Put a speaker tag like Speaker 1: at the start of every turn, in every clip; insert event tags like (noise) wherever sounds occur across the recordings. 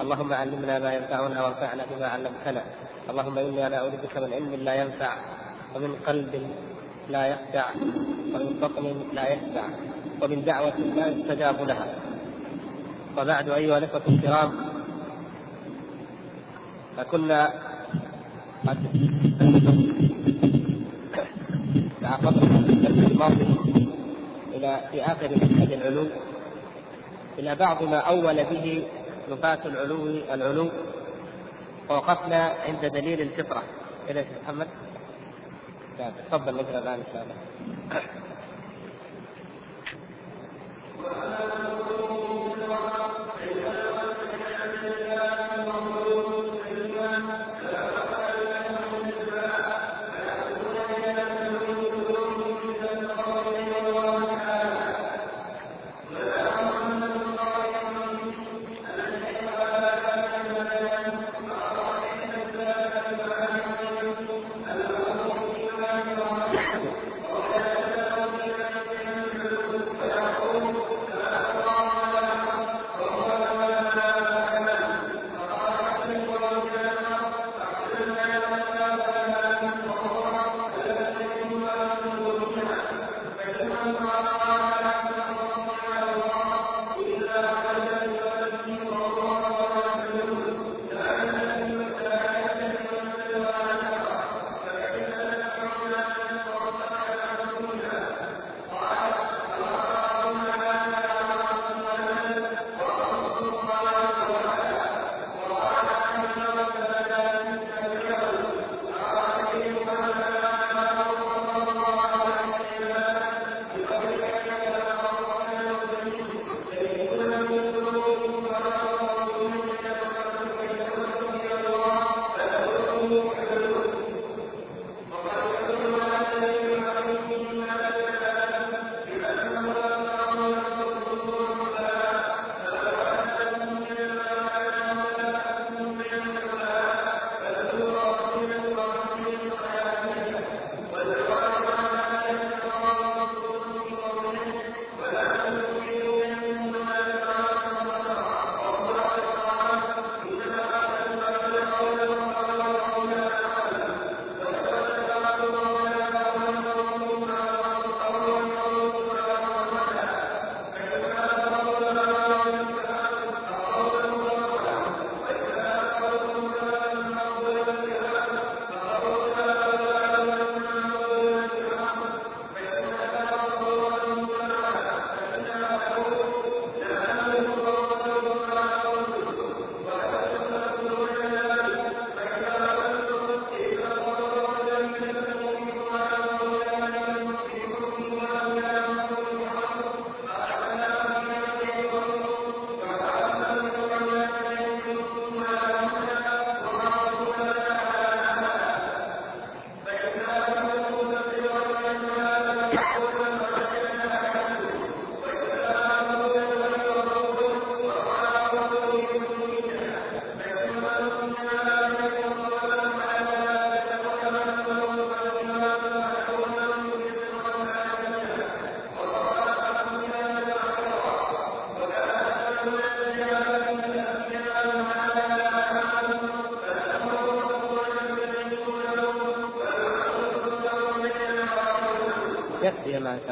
Speaker 1: اللهم علمنا ما ينفعنا وانفعنا بما علمتنا. اللهم أنا أعوذ بك من علم لا ينفع ومن قلب لا يخشع ومن بطن لا يشبع ومن دعوة لا يستجاب لها. وبعد أيها الأخوة الكرام فكنا قد تعرضنا في الماضي إلى في آخر منهج العلو إلى بعض ما أول به نفاة العلو العلو ووقفنا عند دليل الفطرة. كذا يا محمد تفضل نقرأ الآن إن شاء الله.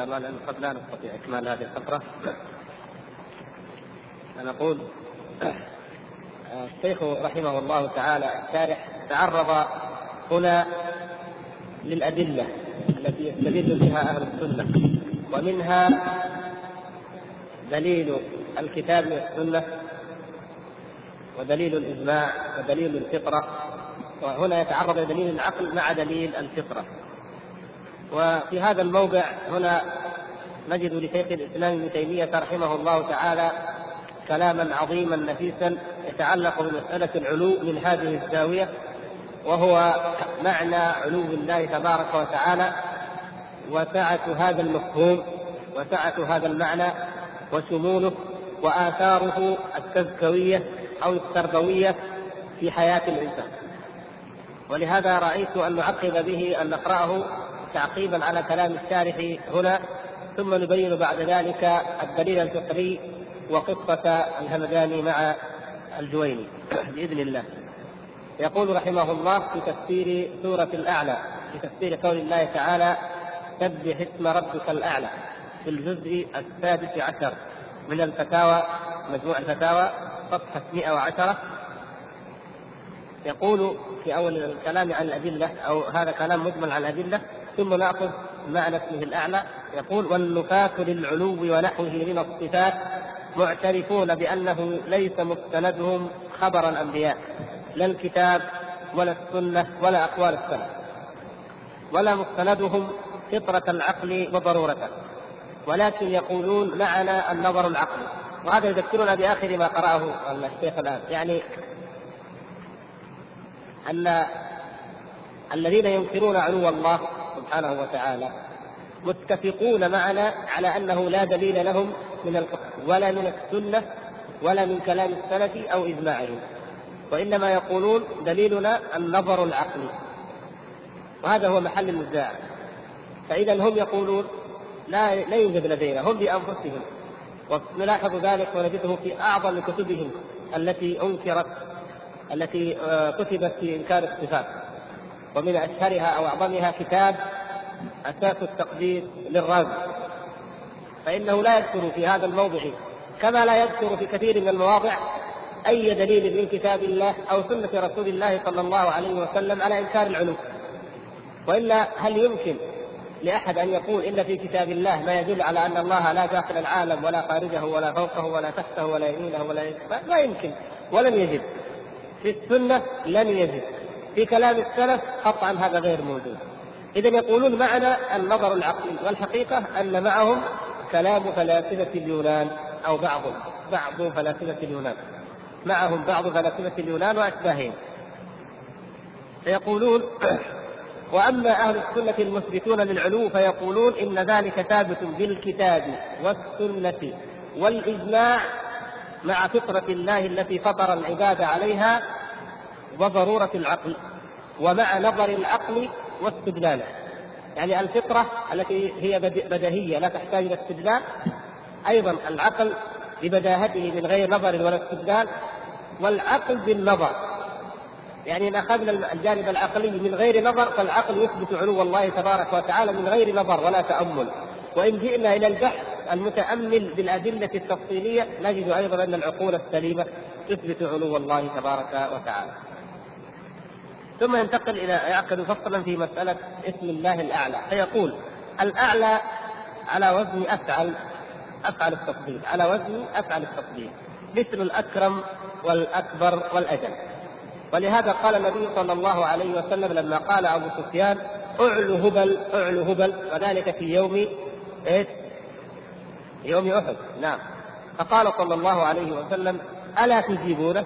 Speaker 1: الله لأنه قد لا نستطيع إكمال هذه الفقرة أنا أقول الشيخ رحمه الله تعالى الشارح تعرض هنا للأدلة التي يستدل بها أهل السنة ومنها دليل الكتاب والسنة ودليل الإجماع ودليل الفطرة وهنا يتعرض إلى دليل العقل مع دليل الفطرة. وفي هذا الموضع هنا نجد لشيخ الإسلام ابن تيمية رحمه الله تعالى كلاما عظيما نفيسا يتعلق بمسألة العلو من هذه الزاوية وهو معنى علو الله تبارك وتعالى وسعة هذا المفهوم وسعة هذا المعنى وشموله وآثاره التزكوية أو التربوية في حياة الإنسان. ولهذا رأيت أن نعقب به أن نقرأه تعقيبا على كلام الشارح هنا ثم نبين بعد ذلك الدليل الفقهي وقصة الهمداني مع الجويني. بإذن الله. يقول رحمه الله في تفسير سورة الأعلى في تفسير قول الله تعالى سبح اسم ربك الأعلى في الجزء السادس عشر من الفتاوى مجموع الفتاوى صفحة 110 يقول في أول الكلام عن الأدلة أو هذا كلام مجمل عن الأدلة ثم نأخذ معنى اسمه الأعلى. يقول والنفاة للعلو ونحوه من الصفات معترفون بأنه ليس مستندهم خبر الأنبياء لا الكتاب ولا السنة ولا أقوال السلف ولا مستندهم فطرة العقل وضرورته ولكن يقولون معنا النظر العقلي. وهذا يذكرنا بآخر ما قرأه الشيخ الآن. يعني أن الذين ينكرون علو الله سبحانه وتعالى متفقون معنا على أنه لا دليل لهم من ولا من السنة ولا من كلام السلف أو إجماعهم. وإنما يقولون دليلنا النظر العقلي. وهذا هو محل النزاع فإذا هم يقولون لا لا يوجد لدينا. هم بأنفسهم. ونلاحظ ذلك ونجده في أعظم كتبهم التي أنكرت التي آه، كتبت في إنكار الصفات. ومن أشهرها أو أعظمها كتاب أساس التقدير للرازي فإنه لا يذكر في هذا الموضع كما لا يذكر في كثير من المواضع أي دليل من كتاب الله أو سنة رسول الله صلى الله عليه وسلم على إنكار العلو. وإلا هل يمكن لأحد أن يقول إن في كتاب الله ما يدل على أن الله لا داخل العالم ولا خارجه ولا فوقه ولا تحته ولا يمينه ولا يمينه ما يمكن ولم يجد. في السنة لم يجد. في كلام السلف قطعا هذا غير موجود. إذا يقولون معنا النظر العقلي والحقيقة أن معهم كلام فلاسفة اليونان أو بعض بعض فلاسفة اليونان. معهم بعض فلاسفة اليونان وأشباههم. فيقولون (coughs) وأما أهل السنة المثبتون للعلو فيقولون إن ذلك ثابت بالكتاب والسنة والإجماع مع فطرة الله التي فطر العباد عليها وضرورة العقل. ومع نظر العقل واستدلاله يعني الفطرة التي هي بديهيه لا تحتاج إلى استدلال. أيضا العقل ببداهته من غير نظر ولا استدلال والعقل بالنظر. يعني إن أخذنا الجانب العقلي من غير نظر فالعقل يثبت علو الله تبارك وتعالى من غير نظر ولا تأمل. وإن جئنا إلى البحث المتأمل بالأدلة التفصيلية نجد أيضا أن العقول السليمة تثبت علو الله تبارك وتعالى. ثم ينتقل إلى يعقد فصلا في مسألة اسم الله الأعلى فيقول الأعلى على وزن أفعل أفعل التفضيل على وزن أفعل التفضيل مثل الأكرم والأكبر والأجل ولهذا قال النبي صلى الله عليه وسلم لما قال أبو سفيان أعلو هبل أعلو هبل وذلك في يوم إيش؟ يوم أحد نعم فقال صلى الله عليه وسلم ألا تجيبونه؟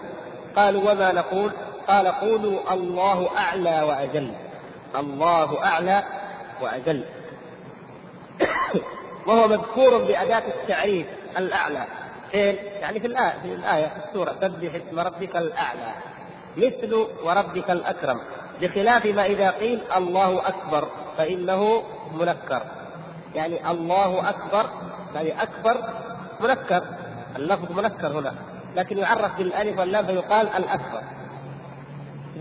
Speaker 1: قالوا وما نقول؟ قال قولوا الله أعلى وأجل. الله أعلى وأجل. وهو مذكور بأداة التعريف الأعلى. فين؟ يعني في الآية في الآية في السورة. سبح اسم ربك الأعلى. مثل وربك الأكرم. بخلاف ما إذا قيل الله أكبر فإنه منكر. يعني الله أكبر يعني أكبر منكر. اللفظ منكر هنا. لكن يعرف بالألف واللام فيقال الأكبر.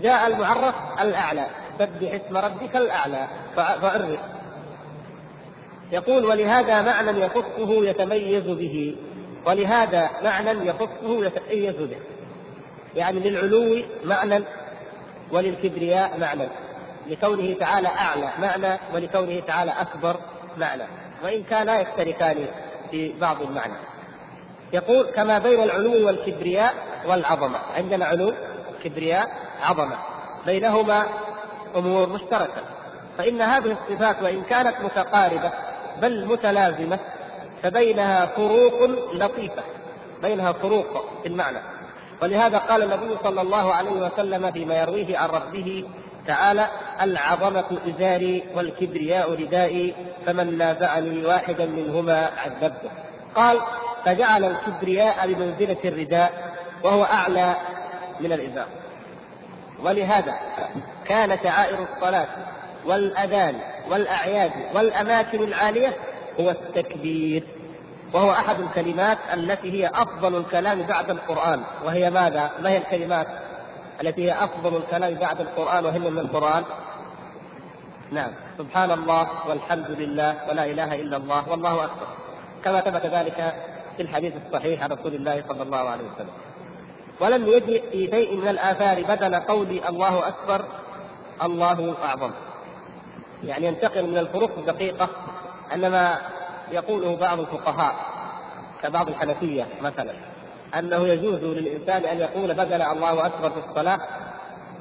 Speaker 1: جاء المعرف الأعلى. سبح اسم ربك الأعلى. فعرف يقول ولهذا معنى يخصه يتميز به. ولهذا معنى يخصه يتميز به. يعني للعلو معنى وللكبرياء معنى. لكونه تعالى أعلى معنى ولكونه تعالى أكبر معنى. وإن كانا يشتركان في بعض المعنى. يقول كما بين العلو والكبرياء والعظمة. عندنا علو كبرياء عظمة. بينهما أمور مشتركة. فإن هذه الصفات وإن كانت متقاربة بل متلازمة فبينها فروق لطيفة. بينها فروق في المعنى ولهذا قال النبي صلى الله عليه وسلم فيما يرويه عن ربه تعالى العظمة إزاري والكبرياء ردائي فمن نازعني واحدا منهما عذبته. قال فجعل الكبرياء بمنزلة الرداء وهو أعلى من الإزار. ولهذا كان شعائر الصلاة والأذان والأعياد والأماكن العالية هو التكبير وهو أحد الكلمات التي هي أفضل الكلام بعد القرآن. وهي ماذا؟ ما هي الكلمات التي هي أفضل الكلام بعد القرآن وهي من القرآن؟ نعم. سبحان الله والحمد لله ولا إله إلا الله والله أكبر. كما ثبت ذلك في الحديث الصحيح عن رسول الله صلى الله عليه وسلم. ولم يجئ في شيء من الآثار بدل قول الله أكبر الله أعظم. يعني ينتقل من الفروق الدقيقة أن ما يقوله بعض الفقهاء كبعض الحنفية مثلا أنه يجوز للإنسان أن يقول بدل الله أكبر في الصلاة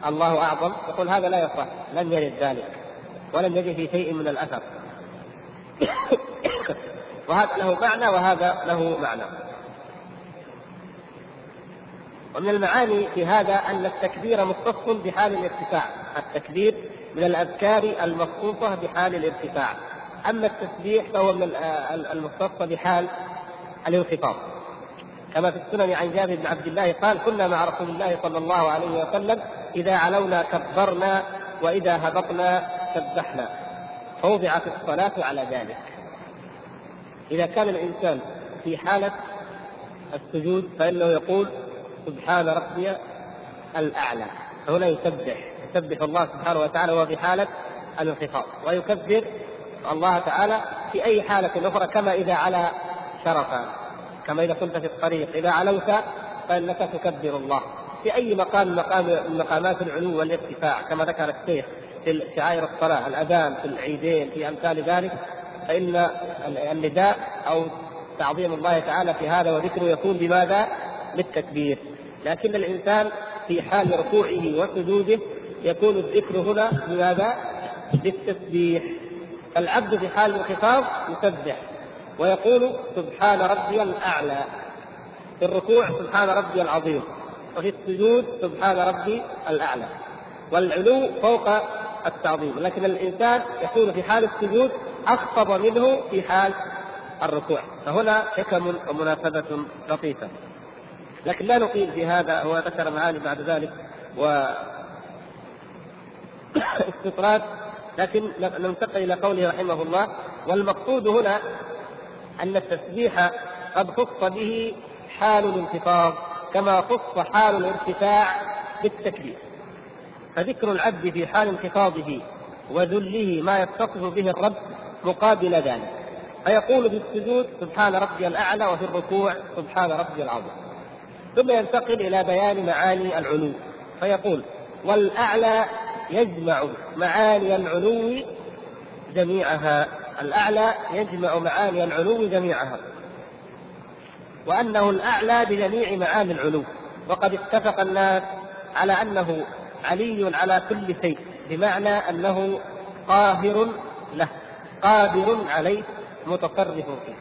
Speaker 1: الله أعظم يقول هذا لا يصح لم يرد ذلك ولم يجد في شيء من الأثر. (coughs) وهذا له معنى وهذا له معنى. ومن المعاني في هذا أن التكبير مختص بحال الارتفاع التكبير من الأذكار المخصوصة بحال الارتفاع. أما التسبيح فهو من المختص بحال الانخفاض. كما في السنن عن جابر بن عبد الله قال كنا مع رسول الله صلى الله عليه وسلم إذا علونا كبرنا وإذا هبطنا سبحنا. فوضعت الصلاة على ذلك. إذا كان الإنسان في حالة السجود فإنه يقول سبحان ربي الأعلى. فهنا يسبح. يسبح الله سبحانه وتعالى وهو في حالة الانخفاض. ويكبر الله تعالى في أي حالة أخرى كما إذا على شرفا. كما إذا كنت في الطريق. إذا علوت فإنك تكبر الله. في أي مقام مقام مقامات العلو والارتفاع كما ذكر الشيخ في شعائر الصلاة الأذان في العيدين في أمثال ذلك فإن النداء أو تعظيم الله تعالى في هذا وذكره يكون بماذا؟ بالتكبير. لكن الإنسان في حال ركوعه وسجوده يكون الذكر هنا بماذا؟ بالتسبيح. العبد في حال الانخفاض يسبح ويقول سبحان ربي الأعلى. في الركوع سبحان ربي العظيم. وفي السجود سبحان ربي الأعلى. والعلو فوق التعظيم. لكن الإنسان يكون في حال السجود أخفض منه في حال الركوع. فهنا حكم ومناسبة لطيفة. لكن لا نقيل في هذا هو ذكر معاني بعد ذلك و (coughs) استطراد لكن ننتقل إلى قوله رحمه الله والمقصود هنا أن التسبيح قد خص به حال الانخفاض كما خص حال الارتفاع بالتكبير. فذكر العبد في حال انخفاضه وذله ما يتصف به الرب مقابل ذلك. فيقول في السجود سبحان ربي الأعلى وفي الركوع سبحان ربي العظيم. ثم ينتقل إلى بيان معاني العلو. فيقول والأعلى يجمع معاني العلو جميعها. الأعلى يجمع معاني العلو جميعها. وأنه الأعلى بجميع معاني العلو. وقد اتفق الناس على أنه علي على كل شيء بمعنى أنه قاهر له قادر عليه متصرف فيه.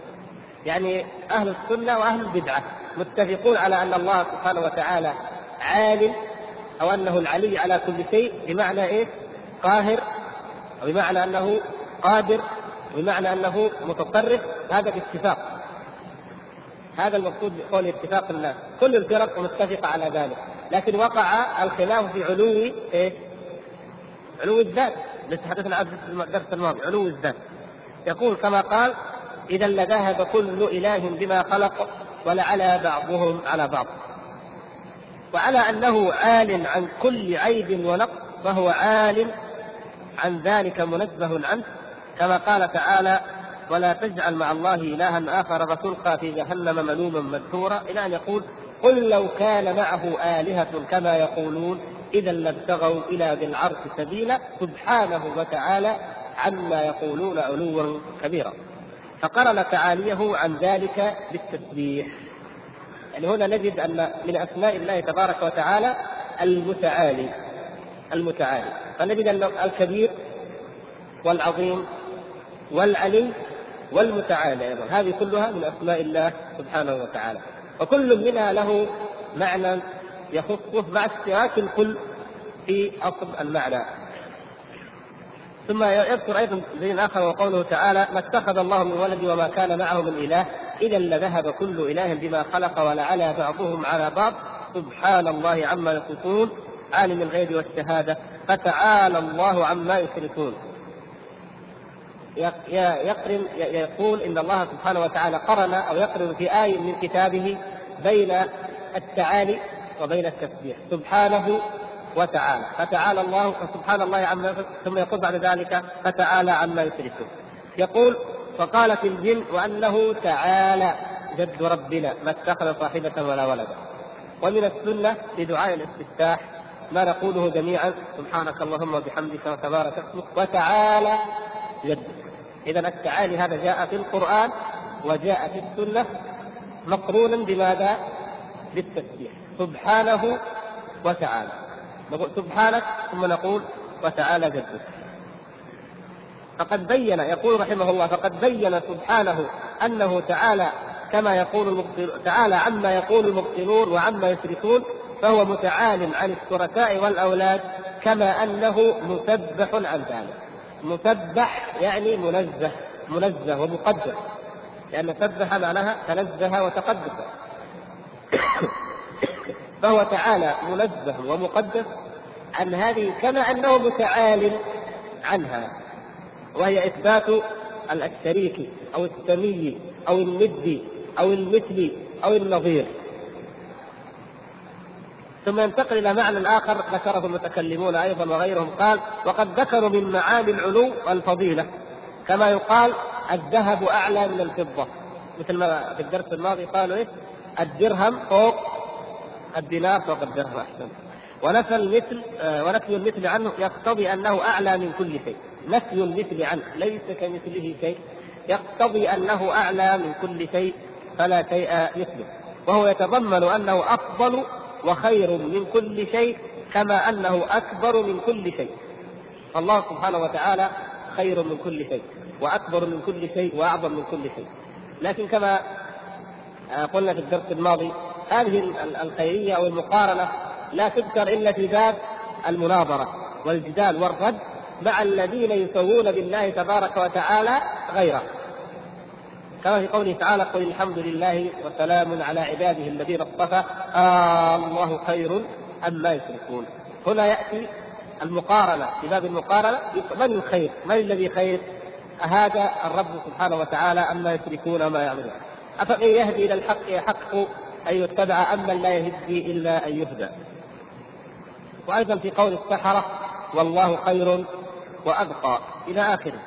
Speaker 1: يعني أهل السنة وأهل البدعة. متفقون على أن الله سبحانه وتعالى عالم أو أنه العلي على كل شيء بمعنى إيه؟ قاهر أو بمعنى أنه قادر بمعنى أنه متصرف هذا باتفاق. هذا المقصود بقول اتفاق الناس. كل الفرق متفقه على ذلك. لكن وقع الخلاف في علو إيه؟ علو الذات. الذي تحدثنا عنه في الدرس الماضي. علو الذات. يقول كما قال اذا لذهب كل إله بما خلق ولعلى بعضهم على بعض. وعلى أنه عال عن كل عيب ونقص فهو عال عن ذلك منزه عنه كما قال تعالى ولا تجعل مع الله إلها آخر فتلقى في جهنم ملوما مدحورا إلى أن يقول قل لو كان معه آلهة كما يقولون إذا لابتغوا إلى ذي العرش سبيلا سبحانه وتعالى عما يقولون علوا كبيرا. فقرن تعاليه عن ذلك بالتسبيح. يعني هنا نجد أن من أسماء الله تبارك وتعالى المتعالي المتعالي. فنجد أن الكبير والعظيم والعلي والمتعالي أيضا. هذه كلها من أسماء الله سبحانه وتعالى. وكل منها له معنى يخصه مع اشتراك الكل في أصل المعنى. ثم يذكر أيضا دليل آخر وقوله تعالى ما اتخذ الله من ولد وما كان معه من إله اذا لذهب كل إله بما خلق ولعلى بعضهم على بعض. سبحان الله عما يصفون عالم الغيب والشهادة. فتعالى الله عما يشركون. يقرن يقول إن الله سبحانه وتعالى قرن أو يقرن في آية من كتابه بين التعالي وبين التسبيح. سبحانه وتعالى. فتعالى الله سبحان الله عما ثم يقول بعد ذلك فتعالى عما يشركون. يقول فقالت الجن وأنه تعالى جد ربنا ما اتخذ صاحبة ولا ولدا. ومن السنة لدعاء الاستفتاح ما نقوله جميعا سبحانك اللهم وبحمدك وتبارك اسمك وتعالى جدك. اذا التعالي هذا جاء في القرآن وجاء في السنة مقرونا بماذا؟ بالتسبيح. سبحانه وتعالى. نقول سبحانك ثم نقول وتعالى جدك. فقد بين يقول رحمه الله فقد بين سبحانه أنه تعالى كما يقول تعالى عما يقول المبطلون وعما يشركون فهو متعال عن الشركاء والأولاد كما أنه مسبح عن ذلك. مسبح يعني منزه منزه ومقدس لأن سبح معناها تنزه وتقدس (coughs) فهو تعالى منزه ومقدس عن هذه كما أنه متعال عنها وهي إثبات الشريك أو السمي أو الند أو المثل أو النظير. ثم ينتقل إلى معنى آخر ذكره المتكلمون أيضا وغيرهم قال وقد ذكروا من معاني العلو والفضيلة كما يقال الذهب أعلى من الفضة. مثل ما في الدرس الماضي قالوا إيه؟ الدرهم فوق الدينار فوق الدرهم أحسن. ونفى المثل آه ونفي المثل عنه يقتضي أنه أعلى من كل شيء. نفي المثل عنه ليس كمثله شيء. يقتضي أنه أعلى من كل شيء فلا شيء مثله. وهو يتضمن أنه أفضل وخير من كل شيء كما أنه أكبر من كل شيء. الله سبحانه وتعالى خير من كل شيء وأكبر من كل شيء وأعظم من كل شيء. لكن كما قلنا في الدرس الماضي هذه الخيرية أو المقارنة لا تذكر إلا في باب المناظرة والجدال والرد مع الذين يسوون بالله تبارك وتعالى غيره. كما في قوله تعالى قل الحمد لله وسلام على عباده الذين اصطفى. آه الله خير أما يشركون. هنا يأتي المقارنة. في باب المقارنة من الخير؟ من الذي خير؟ هذا الرب سبحانه وتعالى أما يشركون ما يعملون. أفمن يهدي إلى الحق يحق أن يتبع أما لا يهدي إلا أن يهدى. وأيضا في قول السحرة والله خير وأبقى. إلى آخره.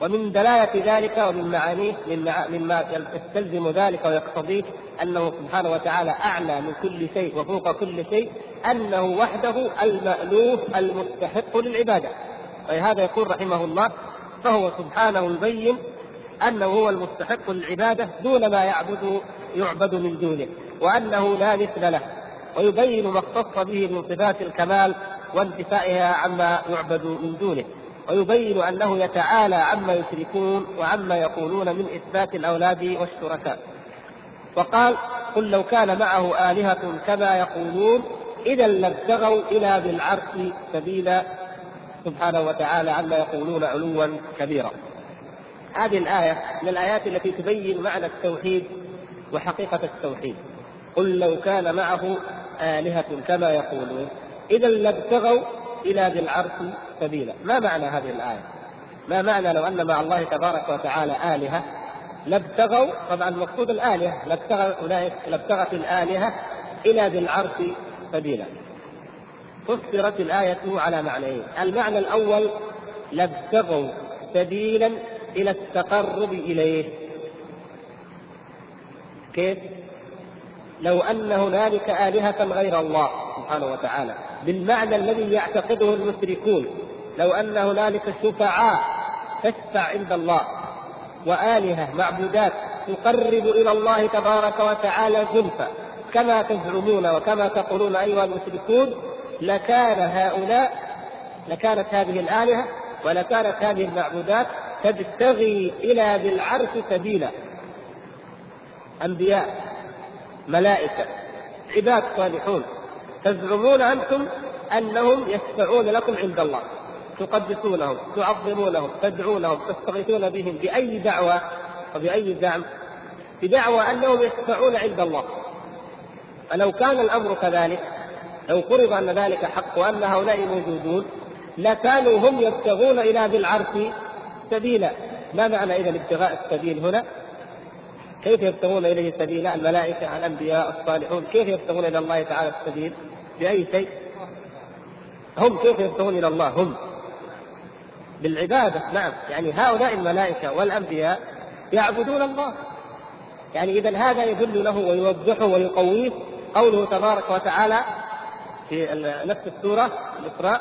Speaker 1: ومن دلالة ذلك ومن معانيه مما يستلزم ذلك ويقتضيه أنه سبحانه وتعالى أعلى من كل شيء وفوق كل شيء أنه وحده المألوف المستحق للعبادة. ولهذا يقول رحمه الله فهو سبحانه يبين أنه هو المستحق للعبادة دون ما يعبد يعبد من دونه وأنه لا مثل له ويبين ما اختص به من صفات الكمال وانتفائها عما يعبد من دونه ويبين أنه يتعالى عما يشركون وعما يقولون من إثبات الأولاد والشركاء وقال قل لو كان معه آلهة كما يقولون إذا لابتغوا إلى ذي العرش سبيلا سبحانه وتعالى عما يقولون علوا كبيرا. هذه الآية من الآيات التي تبين معنى التوحيد وحقيقة التوحيد. قل لو كان معه آلهة كما يقولون. إذا لابتغوا إلى ذي العرش سبيلا. ما معنى هذه الآية؟ ما معنى لو أن مع الله تبارك وتعالى آلهة؟ لابتغوا طبعا المقصود الآلهة. لابتغى أولئك لابتغت الآلهة إلى ذي العرش سبيلا. فسرت الآية على معنيين. المعنى الأول لابتغوا سبيلا إلى التقرب إليه كيف؟ لو أن هنالك آلهة غير الله سبحانه وتعالى بالمعنى الذي يعتقده المشركون لو أن هنالك شفعاء تشفع عند الله وآلهة معبودات تقرب إلى الله تبارك وتعالى زلفى كما تزعمون وكما تقولون أيها المشركون لكان هؤلاء لكانت هذه الآلهة ولكانت هذه المعبودات تبتغي إلى ذي العرش سبيلا. أنبياء ملائكة عباد صالحون. تزعمون أنتم أنهم يشفعون لكم عند الله. تقدسونهم تعظمونهم تدعونهم تستغيثون بهم بأي دعوة وبأي زعم. بدعوى أنهم يشفعون عند الله. فلو كان الأمر كذلك لو فرض أن ذلك حق وأن هؤلاء موجودون لكانوا هم يبتغون إلى ذي العرش سبيلا ما معنى إذا ابتغاء السبيل هنا؟ كيف يبتغون إليه سبيلا الملائكة الأنبياء الصالحون كيف يبتغون إلى الله تعالى السبيل؟ بأي شيء؟ هم كيف يبتغون إلى الله؟ هم. بالعبادة نعم. يعني هؤلاء الملائكة والأنبياء يعبدون الله. يعني اذا هذا يدل له ويوضحه ويقويه قوله تبارك وتعالى في نفس السورة الإسراء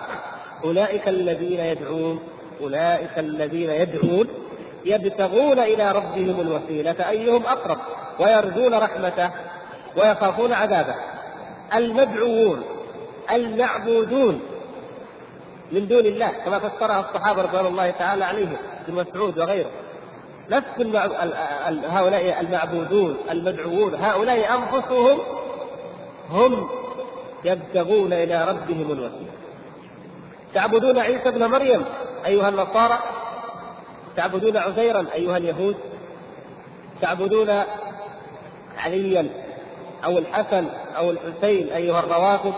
Speaker 1: أولئك الذين يدعون أولئك الذين يدعون يبتغون إلى ربهم الوسيلة أيهم أقرب ويرجون رحمته ويخافون عذابه. المدعوون المعبودون من دون الله كما فسرها الصحابة رضوان الله تعالى عليهم ابن مسعود وغيره. نفس هؤلاء المعبودون المدعوون هؤلاء أنفسهم هم يبتغون إلى ربهم الوسيلة. تعبدون عيسى ابن مريم؟ أيها النصارى تعبدون عزيرا أيها اليهود تعبدون عليا أو الحسن أو الحسين أيها الروافض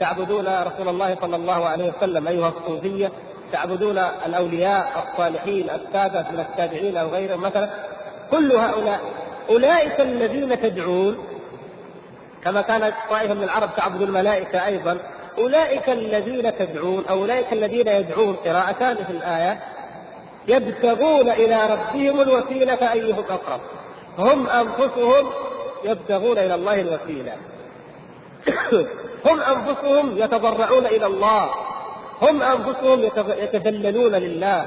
Speaker 1: تعبدون رسول الله صلى الله عليه وسلم أيها الصوفية تعبدون الأولياء الصالحين السادة من التابعين أو غيرهم. مثلا كل هؤلاء أولئك الذين تدعون كما كانت طائفه من العرب تعبد الملائكة أيضا أولئك الذين تدعون أو أولئك الذين يدعون قراءتان في الآية يبتغون إلى ربهم الوسيلة ايهم أقرب. هم أنفسهم يبتغون إلى الله الوسيلة. (coughs) هم أنفسهم يتضرعون إلى الله. هم أنفسهم يتذللون لله.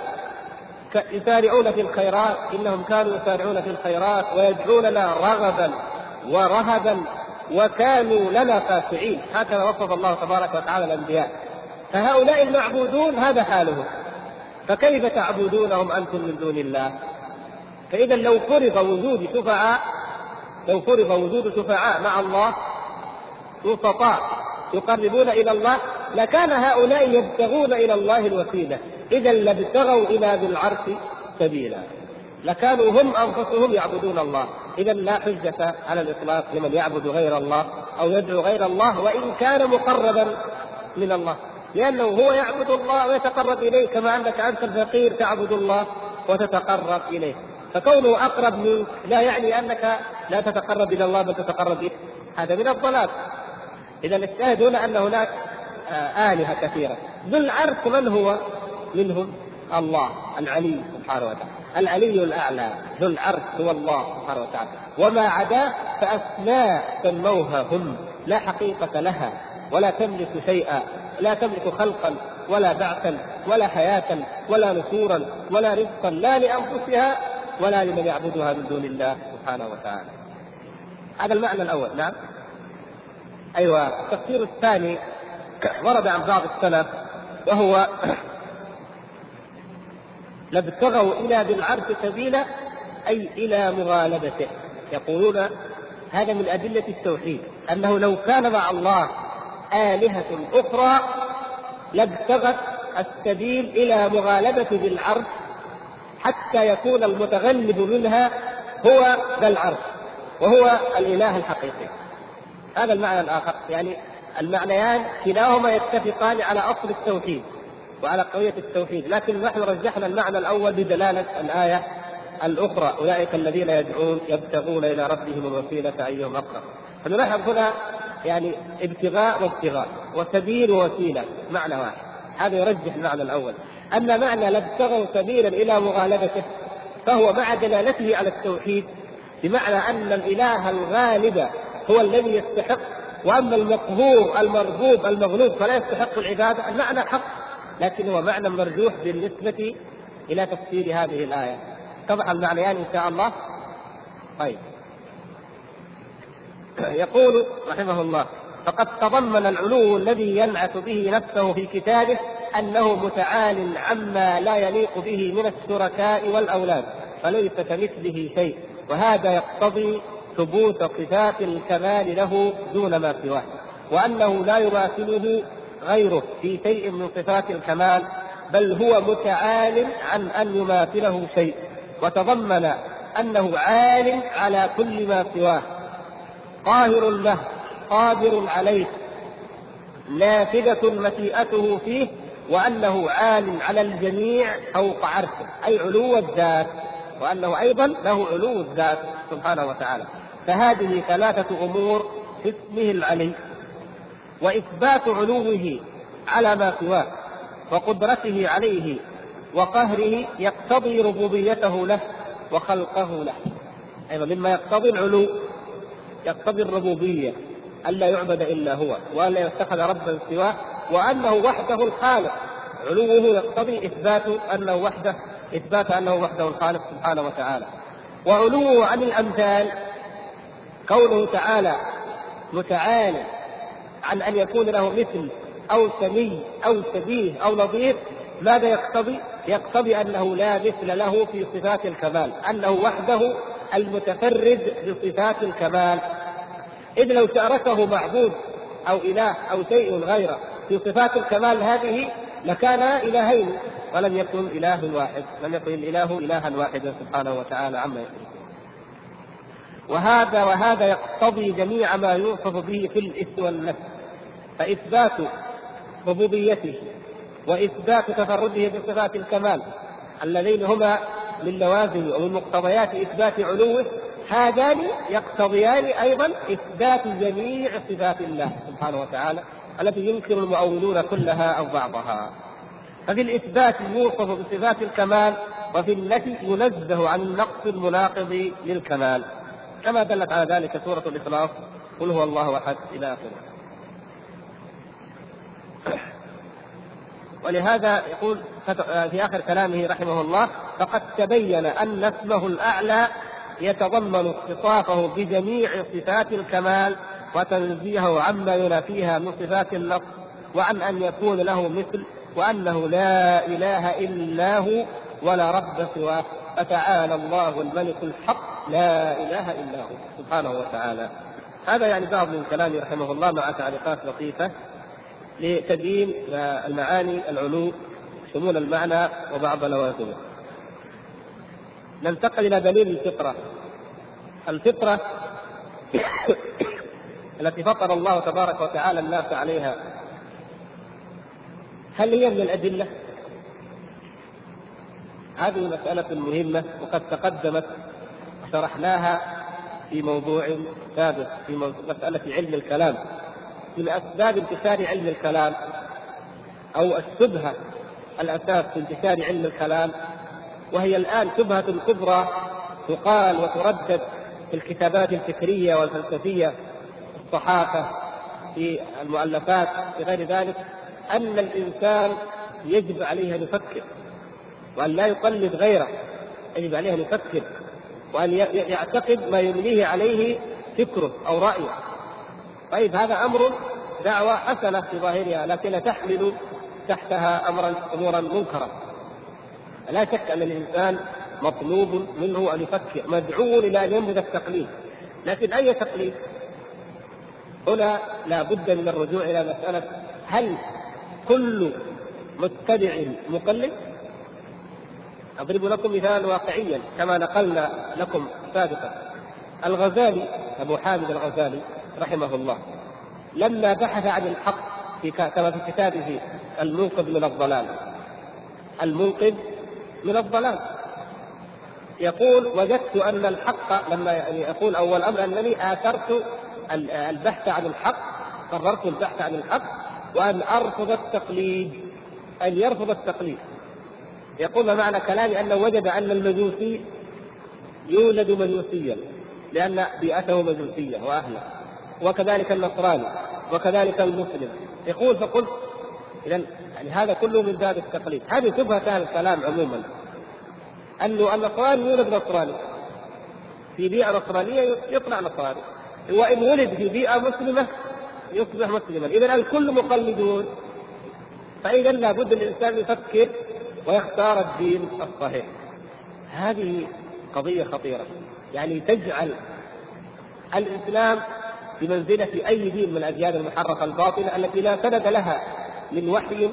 Speaker 1: يسارعون في الخيرات إنهم كانوا يسارعون في الخيرات ويدعوننا رغبا ورهبا وكانوا لنا خاشعين هكذا وصف الله تبارك وتعالى الأنبياء. فهؤلاء المعبودون هذا حالهم. فكيف تعبدونهم أنتم من دون الله؟ فإذا لو فرض وجود شفعاء لو فرض وجود شفعاء مع الله وسطاء يقربون إلى الله لكان هؤلاء يبتغون إلى الله الوسيلة. إذا لابتغوا إلى ذي العرش سبيلا. لكانوا هم أنفسهم يعبدون الله. اذا لا حجة على الإطلاق لمن يعبد غير الله أو يدعو غير الله وإن كان مقربا من الله. لأنه هو يعبد الله ويتقرب إليه كما أنك أنت الفقير تعبد الله وتتقرب إليه. فكونه أقرب منك لا يعني أنك لا تتقرب إلى الله بل تتقرب إليه. هذا من الضلال. إذا الشاهد هنا أن هناك آه، آلهة كثيرة. ذو العرش من هو؟ منهم الله العلي سبحانه وتعالى. العلي الأعلى ذو العرش هو الله سبحانه وتعالى. وما عداه فأسماء سموها هم لا حقيقة لها ولا تملك شيئا لا تملك خلقا ولا بعثا ولا حياة ولا نشورا ولا رزقا لا لأنفسها ولا لمن يعبدها من دون الله سبحانه وتعالى. هذا المعنى الأول نعم. أيوة التفسير الثاني ورد عن بعض السلف وهو لابتغوا إلى ذي العرش سبيلا أي إلى مغالبته. يقولون هذا من أدلة التوحيد أنه لو كان مع الله آلهة أخرى لابتغت السبيل إلى مغالبة ذي العرش حتى يكون المتغلب منها هو ذا العرش وهو الإله الحقيقي. هذا المعنى الآخر يعني المعنيان كلاهما يتفقان على أصل التوحيد. وعلى قضية التوحيد. لكن نحن رجحنا المعنى الأول بدلالة الآية الأخرى. أولئك الذين يدعون يبتغون إلى ربهم الوسيلة أيهم أقرب. فنلاحظ هنا يعني ابتغاء وابتغاء وسبيل ووسيلة معنى واحد. هذا يرجح المعنى الأول. أما معنى لابتغوا سبيلا إلى مغالبته فهو مع دلالته على التوحيد بمعنى أن الإله الغالب هو الذي يستحق وأما المقهور المرغوب المغلوب فلا يستحق العبادة. المعنى حق. لكن هو معنى مرجوح بالنسبة إلى تفسير هذه الآية. اتضح المعنيان إن شاء الله؟ طيب. (clears throat) يقول رحمه الله فقد تضمن العلو الذي ينعت به نفسه في كتابه أنه متعال عما لا يليق به من الشركاء والأولاد فليس كمثله شيء وهذا يقتضي ثبوت صفات الكمال له دون ما سواه وأنه لا يماثله غيره في شيء من صفات الكمال بل هو متعال عن أن يماثله شيء وتضمن أنه عال على كل ما سواه. قاهر له قادر عليه. نافذة مشيئته فيه وأنه عال على الجميع فوق عرشه. أي علو الذات وأنه أيضا له علو الذات سبحانه وتعالى. فهذه ثلاثة أمور في اسمه العلي. وإثبات علوه على ما سواه وقدرته عليه وقهره يقتضي ربوبيته له وخلقه له. أيضا مما يقتضي العلو يقتضي الربوبية ألا يعبد إلا هو وألا يتخذ ربا سواه وأنه وحده الخالق. علوه يقتضي إثبات أنه وحده إثبات أنه وحده الخالق سبحانه وتعالى. وعلوه عن الأمثال كونه تعالى متعالي عن أن يكون له مثل أو سمي أو شبيه أو نظير ماذا يقتضي؟ يقتضي أنه لا مثل له في صفات الكمال أنه وحده المتفرد بصفات الكمال. إذ لو شاركه معبود أو إله أو شيء غيره في صفات الكمال هذه لكان إلهين ولم يكن إله واحد لم يكن الإله إلها واحدا سبحانه وتعالى عما يشركون. وهذا وهذا يقتضي جميع ما يوصف به في الاسم والنفس. فإثبات ربوبيته وإثبات تفرده بصفات الكمال اللذين هما من لوازم ومن مقتضيات إثبات علوه هذان يقتضيان أيضا إثبات جميع صفات الله سبحانه وتعالى التي ينكر المؤولون كلها أو بعضها. ففي الإثبات يوصف بصفات الكمال وفي النفي ينزه عن النقص المناقض للكمال. كما دلت على ذلك سورة الإخلاص قل هو الله أحد إلى آخره. ولهذا يقول في آخر كلامه رحمه الله فقد تبين أن اسمه الأعلى يتضمن اتصافه بجميع صفات الكمال وتنزيهه عما ينافيها من صفات النقص وعن أن يكون له مثل وأنه لا إله إلا هو ولا رب سواه. فتعالى الله الملك الحق لا إله إلا هو سبحانه وتعالى. هذا يعني بعض من كلامه رحمه الله مع تعليقات لطيفة. لتبيين المعاني العلو شمول المعنى وبعض لوازمه. ننتقل إلى دليل الفطرة. الفطرة (coughs) التي فطر الله تبارك وتعالى الناس عليها. هل هي من الأدلة؟ هذه مسألة مهمة وقد تقدمت وشرحناها في موضوع سابق في مسألة علم الكلام. من أسباب انتشار علم الكلام أو الشبهة الأساس في انتشار علم الكلام وهي الآن شبهة كبرى تقال وتردد في الكتابات الفكرية والفلسفية في الصحافة في المؤلفات في غير ذلك أن الإنسان يجب عليه أن يفكر وأن لا يقلد غيره يجب عليه أن يفكر وأن يعتقد ما يمليه عليه فكره أو رأيه. طيب هذا أمر دعوة حسنة في ظاهرها لكن تحمل تحتها أمرا أمورا منكرة. لا شك أن الإنسان مطلوب منه أن يفكر مدعو إلى أن ينبذ التقليد. لكن أي تقليد؟ هنا لا بد من الرجوع إلى مسألة هل كل متبع مقلد؟ أضرب لكم مثالا واقعيا كما نقلنا لكم سابقا. الغزالي أبو حامد الغزالي رحمه الله لما بحث عن الحق في كما في كتابه المنقذ من الضلال. المنقذ من الضلال. يقول وجدت أن الحق لما يعني يقول أول أمر أنني آثرت البحث عن الحق قررت البحث عن الحق وأن أرفض التقليد أن يرفض التقليد. يقول معنى كلامي أنه وجد أن المجوسي يولد مجوسيا لأن بيئته مجوسية وأهله. وكذلك النصراني وكذلك المسلم. يقول فقلت اذا يعني هذا كله من باب التقليد. هذه شبهه كان الكلام عموما. أنه النصراني يولد نصراني. في بيئة نصرانية يطلع نصراني. وإن ولد في بيئة مسلمة يصبح مسلما. اذا الكل مقلدون. فإذا لابد الإنسان يفكر ويختار الدين الصحيح. هذه قضية خطيرة. يعني تجعل الإسلام بمنزلة أي دين من الأديان المحرفة الباطلة التي لا سند لها من وحي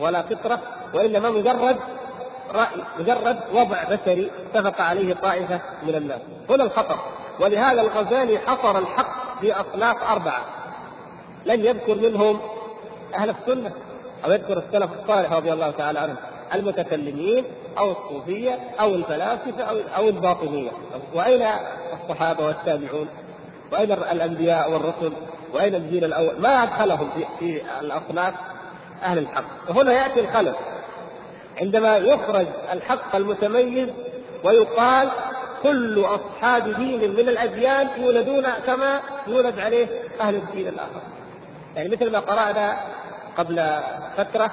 Speaker 1: ولا فطرة وإنما مجرد رأي مجرد وضع بشري اتفق عليه طائفة من الناس. هنا الخطر ولهذا الغزالي حصر الحق في اصناف أربعة. لم يذكر منهم أهل السنة أو يذكر السلف الصالح رضي الله تعالى عنهم المتكلمين أو الصوفية أو الفلاسفة أو أو الباطنية. وأين الصحابة والتابعون؟ وأين الأنبياء والرسل؟ وأين الجيل الأول؟ ما أدخلهم في في الأصناف أهل الحق وهنا يأتي الخلل عندما يخرج الحق المتميز ويقال كل أصحاب دين من الأديان يولدون كما يولد عليه أهل الدين الآخر. يعني مثل ما قرأنا قبل فترة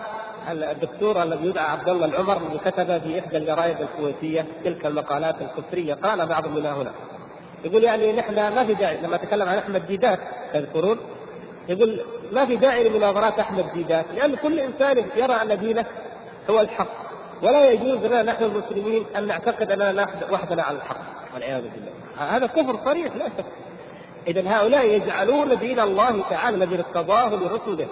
Speaker 1: الدكتور الذي يدعى عبد الله العمر الذي كتب في إحدى الجرائد الكويتية تلك المقالات الكفرية قال بعض منها هنا يقول يعني نحن ما في داعي لما تكلم عن أحمد ديدات تذكرون يقول ما في داعي لمناظرات أحمد ديدات لأن كل إنسان يرى أن دينه هو الحق ولا يجوز لنا نحن المسلمين أن نعتقد أننا وحدنا على الحق. والعياذ بالله. هذا كفر صريح لا شك. اذا هؤلاء يجعلون دين الله تعالى الذي ارتضاه لرسله.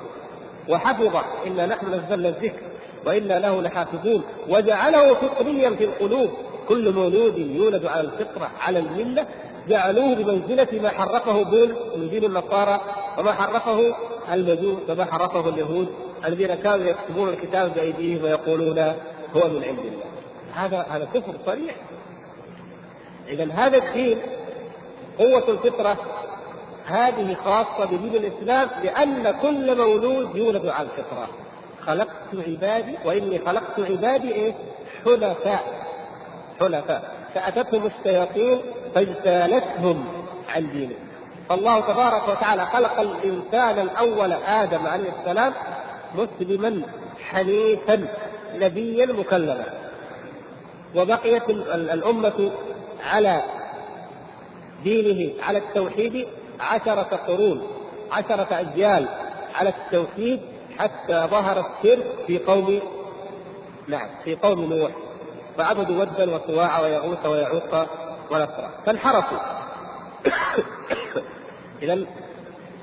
Speaker 1: وحفظه انا نحن نزلنا الذكر وأنا له لحافظون. وجعله فطريا في القلوب. كل مولود يولد على الفطرة على الملة جعلوه بمنزله ما حرفه بول من دين النصارى وما حرفه المجوس وما حرفه اليهود الذين كانوا يكتبون الكتاب بأيديهم ويقولون هو من عند الله. هذا هذا كفر صريح. اذا هذا الدين قوة الفطرة هذه خاصة بدين الإسلام لأن كل مولود يولد على الفطرة. خلقت عبادي وإني خلقت عبادي إيه؟ حنفاء. حنفاء. فأتتهم الشياطين فاجتالتهم عن دينه فالله تبارك وتعالى خلق الإنسان الأول آدم عليه السلام مسلما حنيفا نبيا مكلما. وبقيت الأمة على دينه على التوحيد عشرة قرون عشرة أجيال على التوحيد حتى ظهر الشرك في قوم نعم في قوم نوح. فعبدوا ودا وسواع ويغوث ويعوق ونسرا فانحرفوا. (coughs) إذا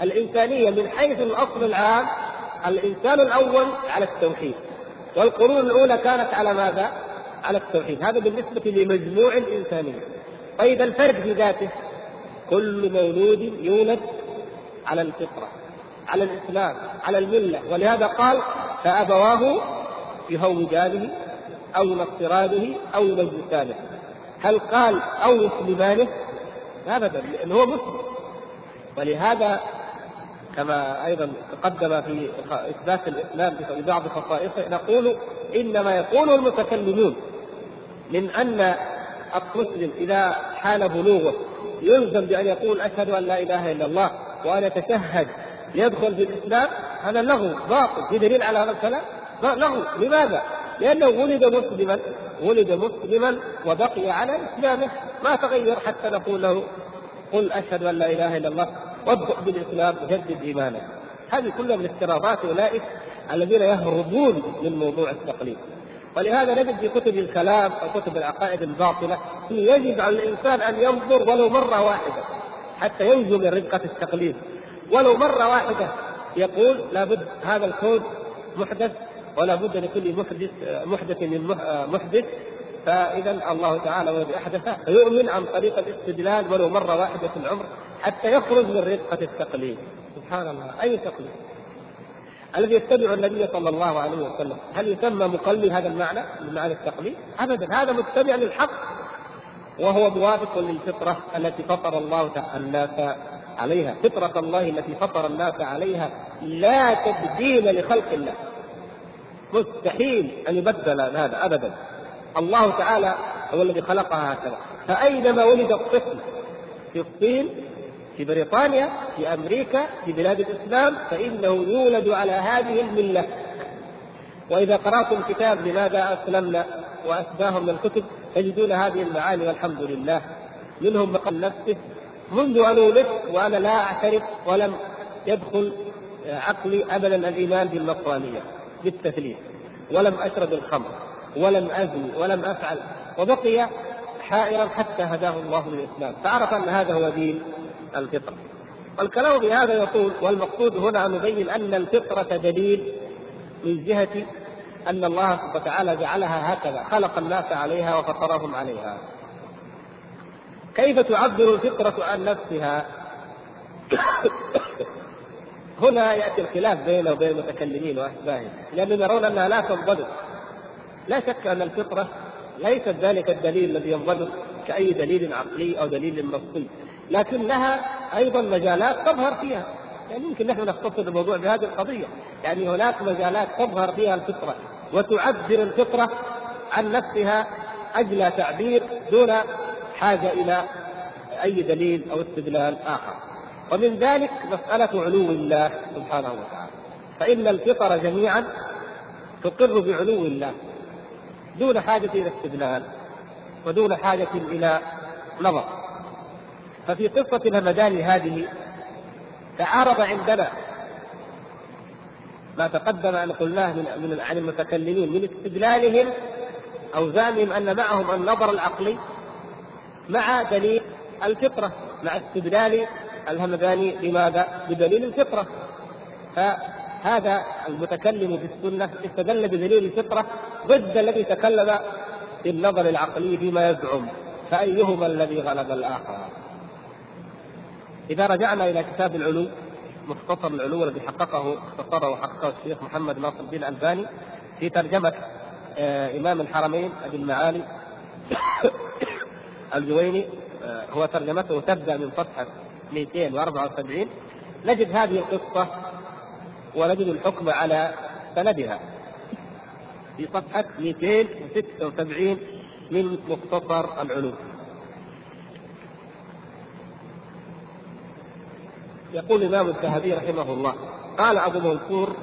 Speaker 1: الإنسانية من حيث الأصل العام الإنسان الأول على التوحيد. والقرون الأولى كانت على ماذا؟ على التوحيد. هذا بالنسبة لمجموع الإنسانية. طيب الفرد في ذاته كل مولود يولد على الفطرة على الإسلام على الملة. ولهذا قال فأبواه يهودانه أو ينصرانه أو يمجسانه هل قال أو يسلمانه؟ أبدا لأنه هو مسلم ولهذا كما أيضا تقدم في إثبات الإسلام في بعض خصائصه نقول إنما يقول المتكلمون من أن المسلم إذا حال بلوغه يلزم بأن يقول أشهد أن لا إله إلا الله وأن يتشهد ليدخل في الإسلام هذا لغو باطل في دليل على هذا الكلام لغو لماذا؟ لأنه ولد مسلما ولد مسلما وبقي على إسلامه ما تغير حتى نقول له قل أشهد أن لا إله إلا الله وابدأ بالإسلام وجدد إيمانك. هذه كلها من افتراضات أولئك الذين يهربون من موضوع التقليد. ولهذا نجد في كتب الكلام أو كتب العقائد الباطلة يجب على الإنسان أن ينظر ولو مرة واحدة حتى ينجو من رقة التقليد. ولو مرة واحدة يقول لابد هذا الكون محدث ولا بد لكل محدث محدث من محدث. فاذا الله تعالى الذي أحدث فيؤمن عن طريق الاستدلال ولو مره واحدة في العمر حتى يخرج من رقه التقليد. سبحان الله. أي تقليد؟ الذي يتبع النبي صلى الله عليه وسلم. هل يسمى مقلد هذا المعنى؟ من معنى التقليد؟ ابدا. هذا متبع للحق. وهو موافق للفطرة التي فطر الله الناس عليها، فطرة الله التي فطر الناس عليها لا تبديل لخلق الله. مستحيل أن يبدل هذا ابدا. الله تعالى هو الذي خلقها هكذا، فأينما ولد الطفل في الصين في بريطانيا في أمريكا في بلاد الإسلام فإنه يولد على هذه الملة. وإذا قرأتم كتاب لماذا أسلمنا واشباه من الكتب تجدون هذه المعاني والحمد لله. منهم بقل نفسه. منذ أن ولدت وأنا لا أعترف ولم يدخل عقلي ابدا الإيمان بالنصرانيه بالتثليث ولم اشرب الخمر ولم ازني ولم أفعل. وبقي حائرا حتى هداه الله للإسلام. فعرف أن هذا هو دين الفطرة. والكلام في هذا يقول والمقصود هنا أن نبين أن الفطرة دليل من جهة أن الله سبحانه وتعالى جعلها هكذا. خلق الناس عليها وفطرهم عليها. كيف تعبر الفطرة عن نفسها؟ هنا يأتي الخلاف بينه وبين المتكلمين وأشباههم لأنهم يرون أنها لا تنضبط. لا شك أن الفطرة ليست ذلك الدليل الذي ينضبط كأي دليل عقلي أو دليل نصي لكن لها أيضا مجالات تظهر فيها. يعني يمكن نحن نختصر الموضوع بهذه القضية. يعني هناك مجالات تظهر فيها الفطرة وتعبر الفطرة عن نفسها أجلى تعبير دون حاجة إلى أي دليل أو استدلال آخر. ومن ذلك مسألة علو الله سبحانه وتعالى. فإن الفطر جميعا تقر بعلو الله دون حاجة إلى استدلال ودون حاجة إلى نظر. ففي قصة الهمدان هذه تعارض عندنا ما تقدم أن قلناه من عن المتكلمين من استدلالهم أو زعمهم أن معهم النظر العقلي مع دليل الفطرة مع استدلال الهمداني لماذا؟ بدليل الفطرة فهذا المتكلم في السنة استدل بدليل الفطرة ضد الذي تكلم بالنظر العقلي فيما يزعم فأيهما الذي غلب الآخر إذا رجعنا إلى كتاب العلو مختصر العلو الذي حققه اختصره وحققه الشيخ محمد ناصر الدين الألباني في ترجمة آه إمام الحرمين أبي المعالي (coughs) الجويني آه هو ترجمته تبدأ من صفحة 274 نجد هذه القصة ونجد الحكم على سندها. في صفحة 276 من مختصر العلوم. يقول الإمام الذهبي رحمه الله قال أبو منصور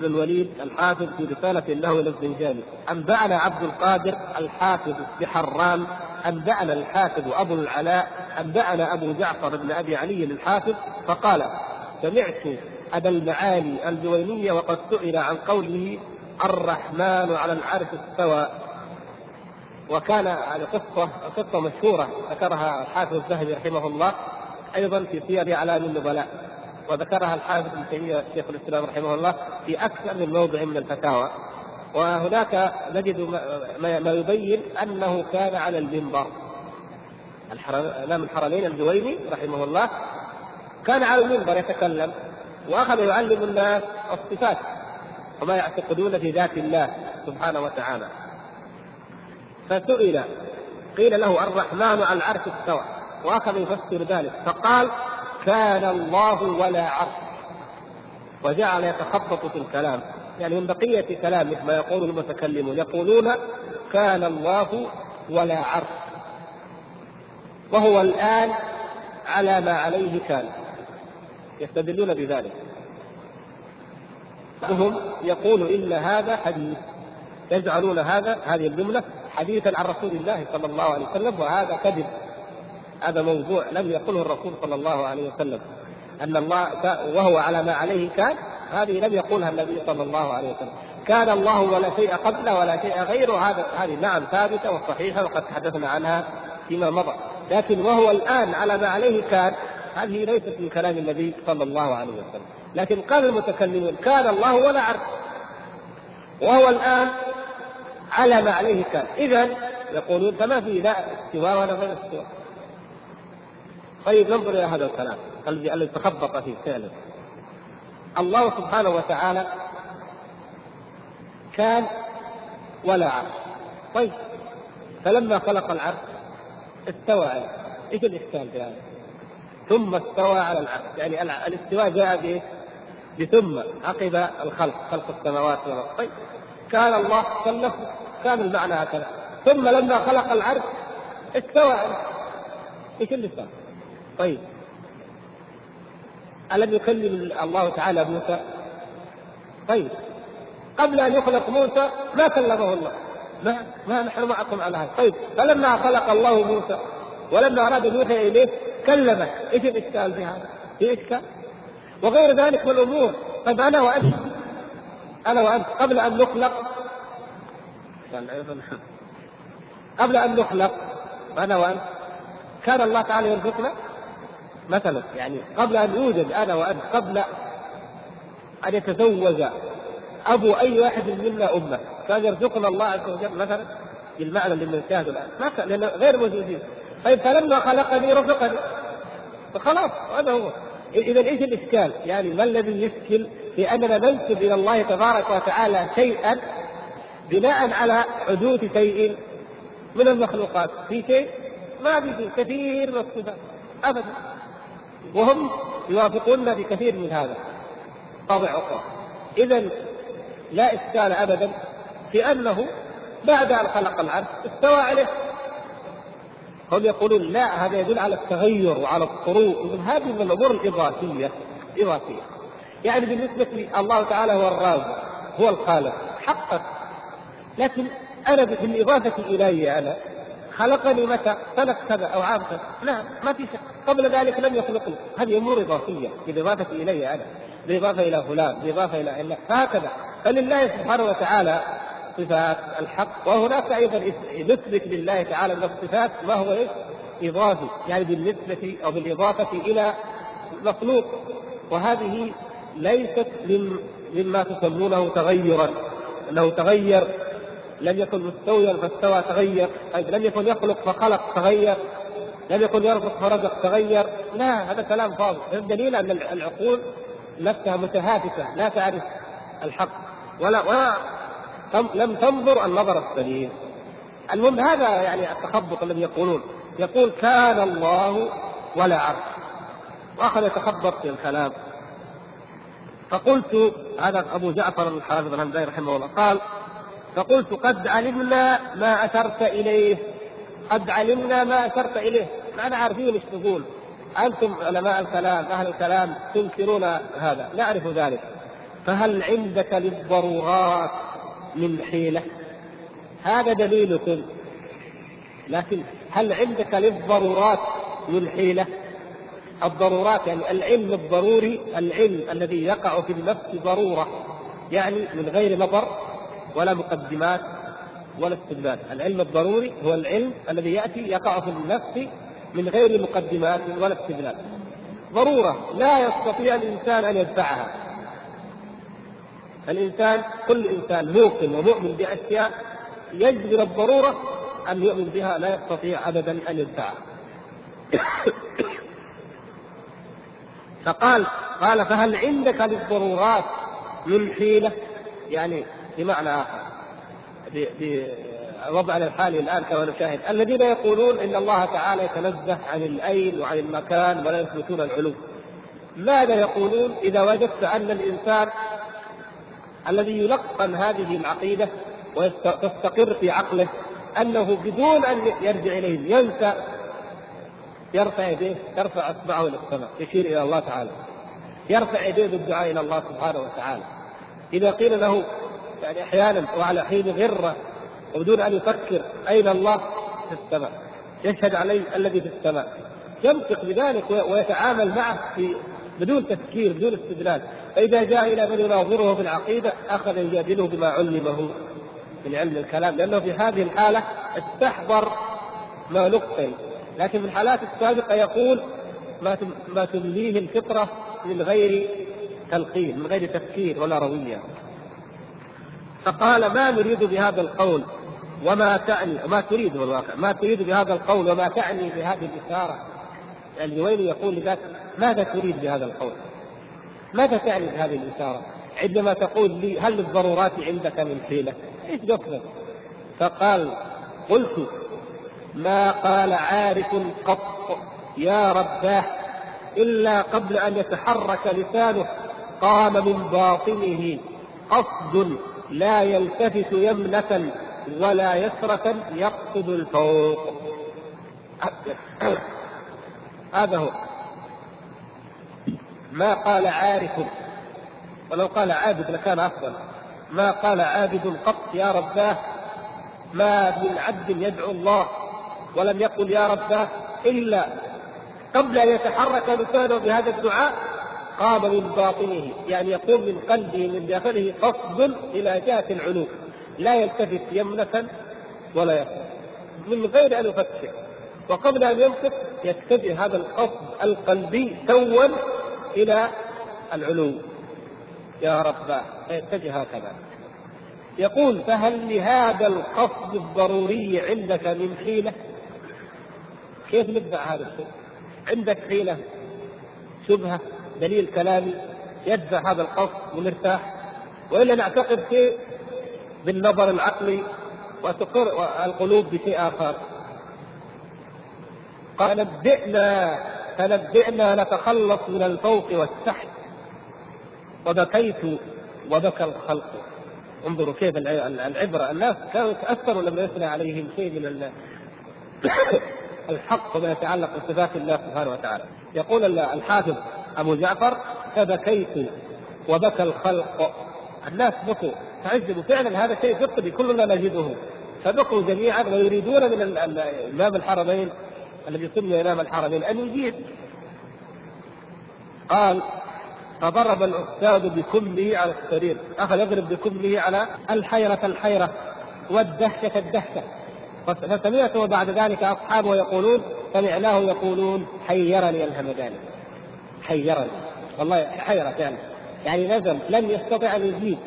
Speaker 1: بن الوليد الحافظ في رسالة له إلى الزنجاني أنبأنا عبد القادر الحافظ بحران أنبأنا الحافظ أبو العلاء أنبأنا أبو جعفر بن أبي علي الحافظ فقال سمعت أبا المعالي الجويني وقد سئل عن قوله الرحمن على العرش استوى. وكان على قصة قصة مشهورة ذكرها الحافظ الذهبي رحمه الله أيضا في سير أعلام النبلاء وذكرها الحافظ ابن تيمية شيخ الإسلام رحمه الله في أكثر من موضع من الفتاوى. وهناك نجد ما يبين أنه كان على المنبر. الإمام الحرمين الجويني رحمه الله كان على المنبر يتكلم وأخذ يعلم الناس الصفات وما يعتقدون في ذات الله سبحانه وتعالى. فسئل قيل له الرحمن على العرش استوى وأخذ يفسر ذلك فقال كان الله ولا عرش. وجعل يتخبط في الكلام. يعني من بقية كلامه ما يقوله المتكلمون يقولون كان الله ولا عرش. وهو الآن على ما عليه كان. يستدلون بذلك. بعضهم يقول إن هذا حديث. يجعلون هذا هذه الجملة حديثا عن رسول الله صلى الله عليه وسلم وهذا كذب. هذا موضوع لم يقله الرسول صلى الله عليه وسلم. أن الله وهو على ما عليه كان هذه لم يقولها النبي صلى الله عليه وسلم. كان الله ولا شيء قبله ولا شيء غيره هذا هذه نعم ثابتة وصحيحة وقد تحدثنا عنها فيما مضى. لكن وهو الآن على ما عليه كان هذه ليست من كلام النبي صلى الله عليه وسلم. لكن قال المتكلمون كان الله ولا عرش. وهو الآن على ما عليه كان. اذا يقولون فما في لا استواء ولا غير استواء طيب ننظر إلى هذا الكلام الذي تخبط فيه فعلا. الله سبحانه وتعالى كان ولا عرش. طيب. فلما خلق العرش استوى عليه. إيش الإشكال في هذا؟ ثم استوى على العرش. يعني الاستواء جاء بايه؟ بثم عقب الخلق خلق السماوات والأرض. طيب. كان الله كان كان المعنى هكذا. ثم لما خلق العرش استوى عليه. إيش اللي صار؟ طيب. ألم يكلم الله تعالى موسى؟ طيب. قبل أن يخلق موسى ما كلمه الله. ما ما نحن معكم على هذا. طيب. فلما خلق الله موسى ولما أراد أن يوحي إليه كلمه. إيش الإشكال في هذا؟ في إشكال؟ وغير ذلك من الأمور. طيب أنا وأنت. أنا وأنت. قبل أن نخلق. قبل أن نخلق. أنا وأنت. كان الله تعالى يرزقنا؟ مثلا يعني قبل أن يوجد أنا وأنت قبل أن يتزوج أبو أي واحد منا أمة كان يرزقنا الله عز وجل مثلا بالمعنى اللي بنشاهده الان كان لأن غير موجودين. طيب فلما خلقني رزقني. فخلاص هذا هو. اذا إيش الإشكال؟ يعني ما الذي يشكل في أننا ننسب إلى الله تبارك وتعالى شيئا بناء على حدوث شيء من المخلوقات؟ في شيء؟ ما في كثير من الصفات. ابدا. وهم يوافقون في كثير من هذا. طابع أخرى اذا لا إشكال ابدا في أنه بعد أن خلق العرش استوى عليه. هم يقولون لا هذا يدل على التغير وعلى الطروء هذه من الأمور الإضافية إضافية. يعني بالنسبة لي الله تعالى هو الرازق هو الخالق حقا. لكن أنا بالاضافه إلي أنا خلقني متى؟ سنة كذا أو عام كذا، لا ما في شك، قبل ذلك لم يخلقني، هذه أمور إضافية بالإضافة إلي أنا، بالإضافة إلى فلان، بالإضافة إلى إلا فهكذا، فلله سبحانه وتعالى صفات الحق وهناك أيضا نثبت لله تعالى من الصفات ما هو إيش؟ إضافي، يعني بالنسبة أو بالإضافة إلى مخلوق، وهذه ليست مما تسمونه تغيرا، أنه تغير لم يكن مستويا فاستوى تغير. طيب لم يكن يخلق فخلق تغير. لم يكن يرزق فرزق تغير. لا هذا كلام فاضي. الدليل أن العقول نفسها متهافته لا تعرف الحق. ولا ولا لم تنظر النظر السليم. المهم هذا يعني التخبط الذي يقولون. يقول كان الله ولا عرش. وأخذ يتخبط في الكلام. فقلت هذا أبو جعفر الحافظ الهمداني رحمه الله قال فقلت قد علمنا ما أشرت إليه. قد علمنا ما أشرت إليه. ما عارفين إيش تقول. أنتم علماء الكلام أهل الكلام تنكرون هذا. نعرف ذلك. فهل عندك للضرورات من حيلة؟ هذا دليلكم. لكن هل عندك للضرورات من حيلة؟ الضرورات يعني العلم الضروري العلم الذي يقع في النفس ضرورة يعني من غير مضر ولا مقدمات ولا استدلال. العلم الضروري هو العلم الذي يأتي يقع في النفس من غير مقدمات ولا استدلال. ضرورة لا يستطيع الإنسان أن يدفعها. الإنسان كل إنسان موقن ومؤمن بأشياء يجبر الضرورة أن يؤمن بها لا يستطيع أبدا أن يدفعها. (coughs) فقال قال فهل عندك للضرورات من حيلة؟ يعني بمعنى آخر بوضعنا الحالي الآن كما نشاهد. الذين يقولون إن الله تعالى يتنزه عن الأين وعن المكان ولا يثبتون العلو. ماذا يقولون إذا وجدت أن الإنسان الذي يلقن هذه العقيدة وتستقر في عقله أنه بدون أن يرجع إليهم ينسى يرفع يديه يرفع أصبعه إلى السماء يشير إلى الله تعالى. يرفع يديه بالدعاء إلى الله سبحانه وتعالى. إذا قيل له يعني أحيانا وعلى حين غرة وبدون أن يفكر أين الله في السماء يشهد عليه الذي في السماء. ينطق بذلك ويتعامل معه في بدون تفكير بدون استدلال. فإذا جاء إلى من يناظره في العقيدة أخذ يجادله بما علمه من علم الكلام. لأنه في هذه الحالة استحضر ما لقن لكن في الحالات السابقة يقول ما ما تمليه الفطرة من غير تلقين من غير تفكير ولا روية. فقال ما نريد بهذا القول. وما تعني ما تريد الواقع ما تريد بهذا القول وما تعني بهذه الإشارة الجويني يقول لذاك ماذا تريد بهذا القول؟ ماذا تعني بهذه الإشارة؟ عندما تقول لي هل للضرورات عندك من حيلة؟ إيش قصدك؟ فقال قلت ما قال عارف قط يا رباه إلا قبل أن يتحرك لسانه قام من باطنه قصد لا يلتفت يمنة ولا يسرة يقصد الفوق. هذا هو. ما قال عارف. ولو قال عابد لكان أفضل. ما قال عابد قط يا رباه. ما من عبد يدعو الله ولم يقل يا رباه إلا. قبل أن يتحرك لسانه بهذا الدعاء قام من باطنه. يعني يقوم من قلبه من داخله قصد إلى جهة العلو. لا يلتفت يمنة ولا يسرا من غير أن يفكر. وقبل أن ينطق يتجه هذا القصد القلبي توا إلى العلو. يا رب فيتجه هكذا. يقول فهل لهذا القصد الضروري عندك من حيلة؟ كيف نتبع هذا الشيء؟ عندك حيلة شبهة دليل كلامي يدفع هذا القصد ونرتاح وإلا نعتقد شيء بالنظر العقلي وتقر القلوب بشيء آخر. قال نبئنا فنبئنا نتخلص من الفوق والتحت وبكيت وبكى الخلق. انظروا كيف العبرة. الناس كانوا يتأثروا لما يثنى عليهم شيء من (coughs) الحق وما يتعلق بصفات الله سبحانه وتعالى. يقول الحافظ أبو جعفر فبكيت وبكى الخلق. الناس بكوا. تعجبوا فعلا هذا شيء فطري كلنا نجده. فبكوا جميعا ويريدون من إمام الحرمين الذي سمي إمام الحرمين أن يجيب. قال فضرب الأستاذ بكمه على السرير أخذ يضرب بكمه على الحيرة الحيرة والدهشة الدهشة. فسمعته بعد ذلك أصحابه يقولون سمعناه يقولون حيرني الهمداني حيرني. والله حيرة يعني يعني نزل لم يستطع أن يجيب.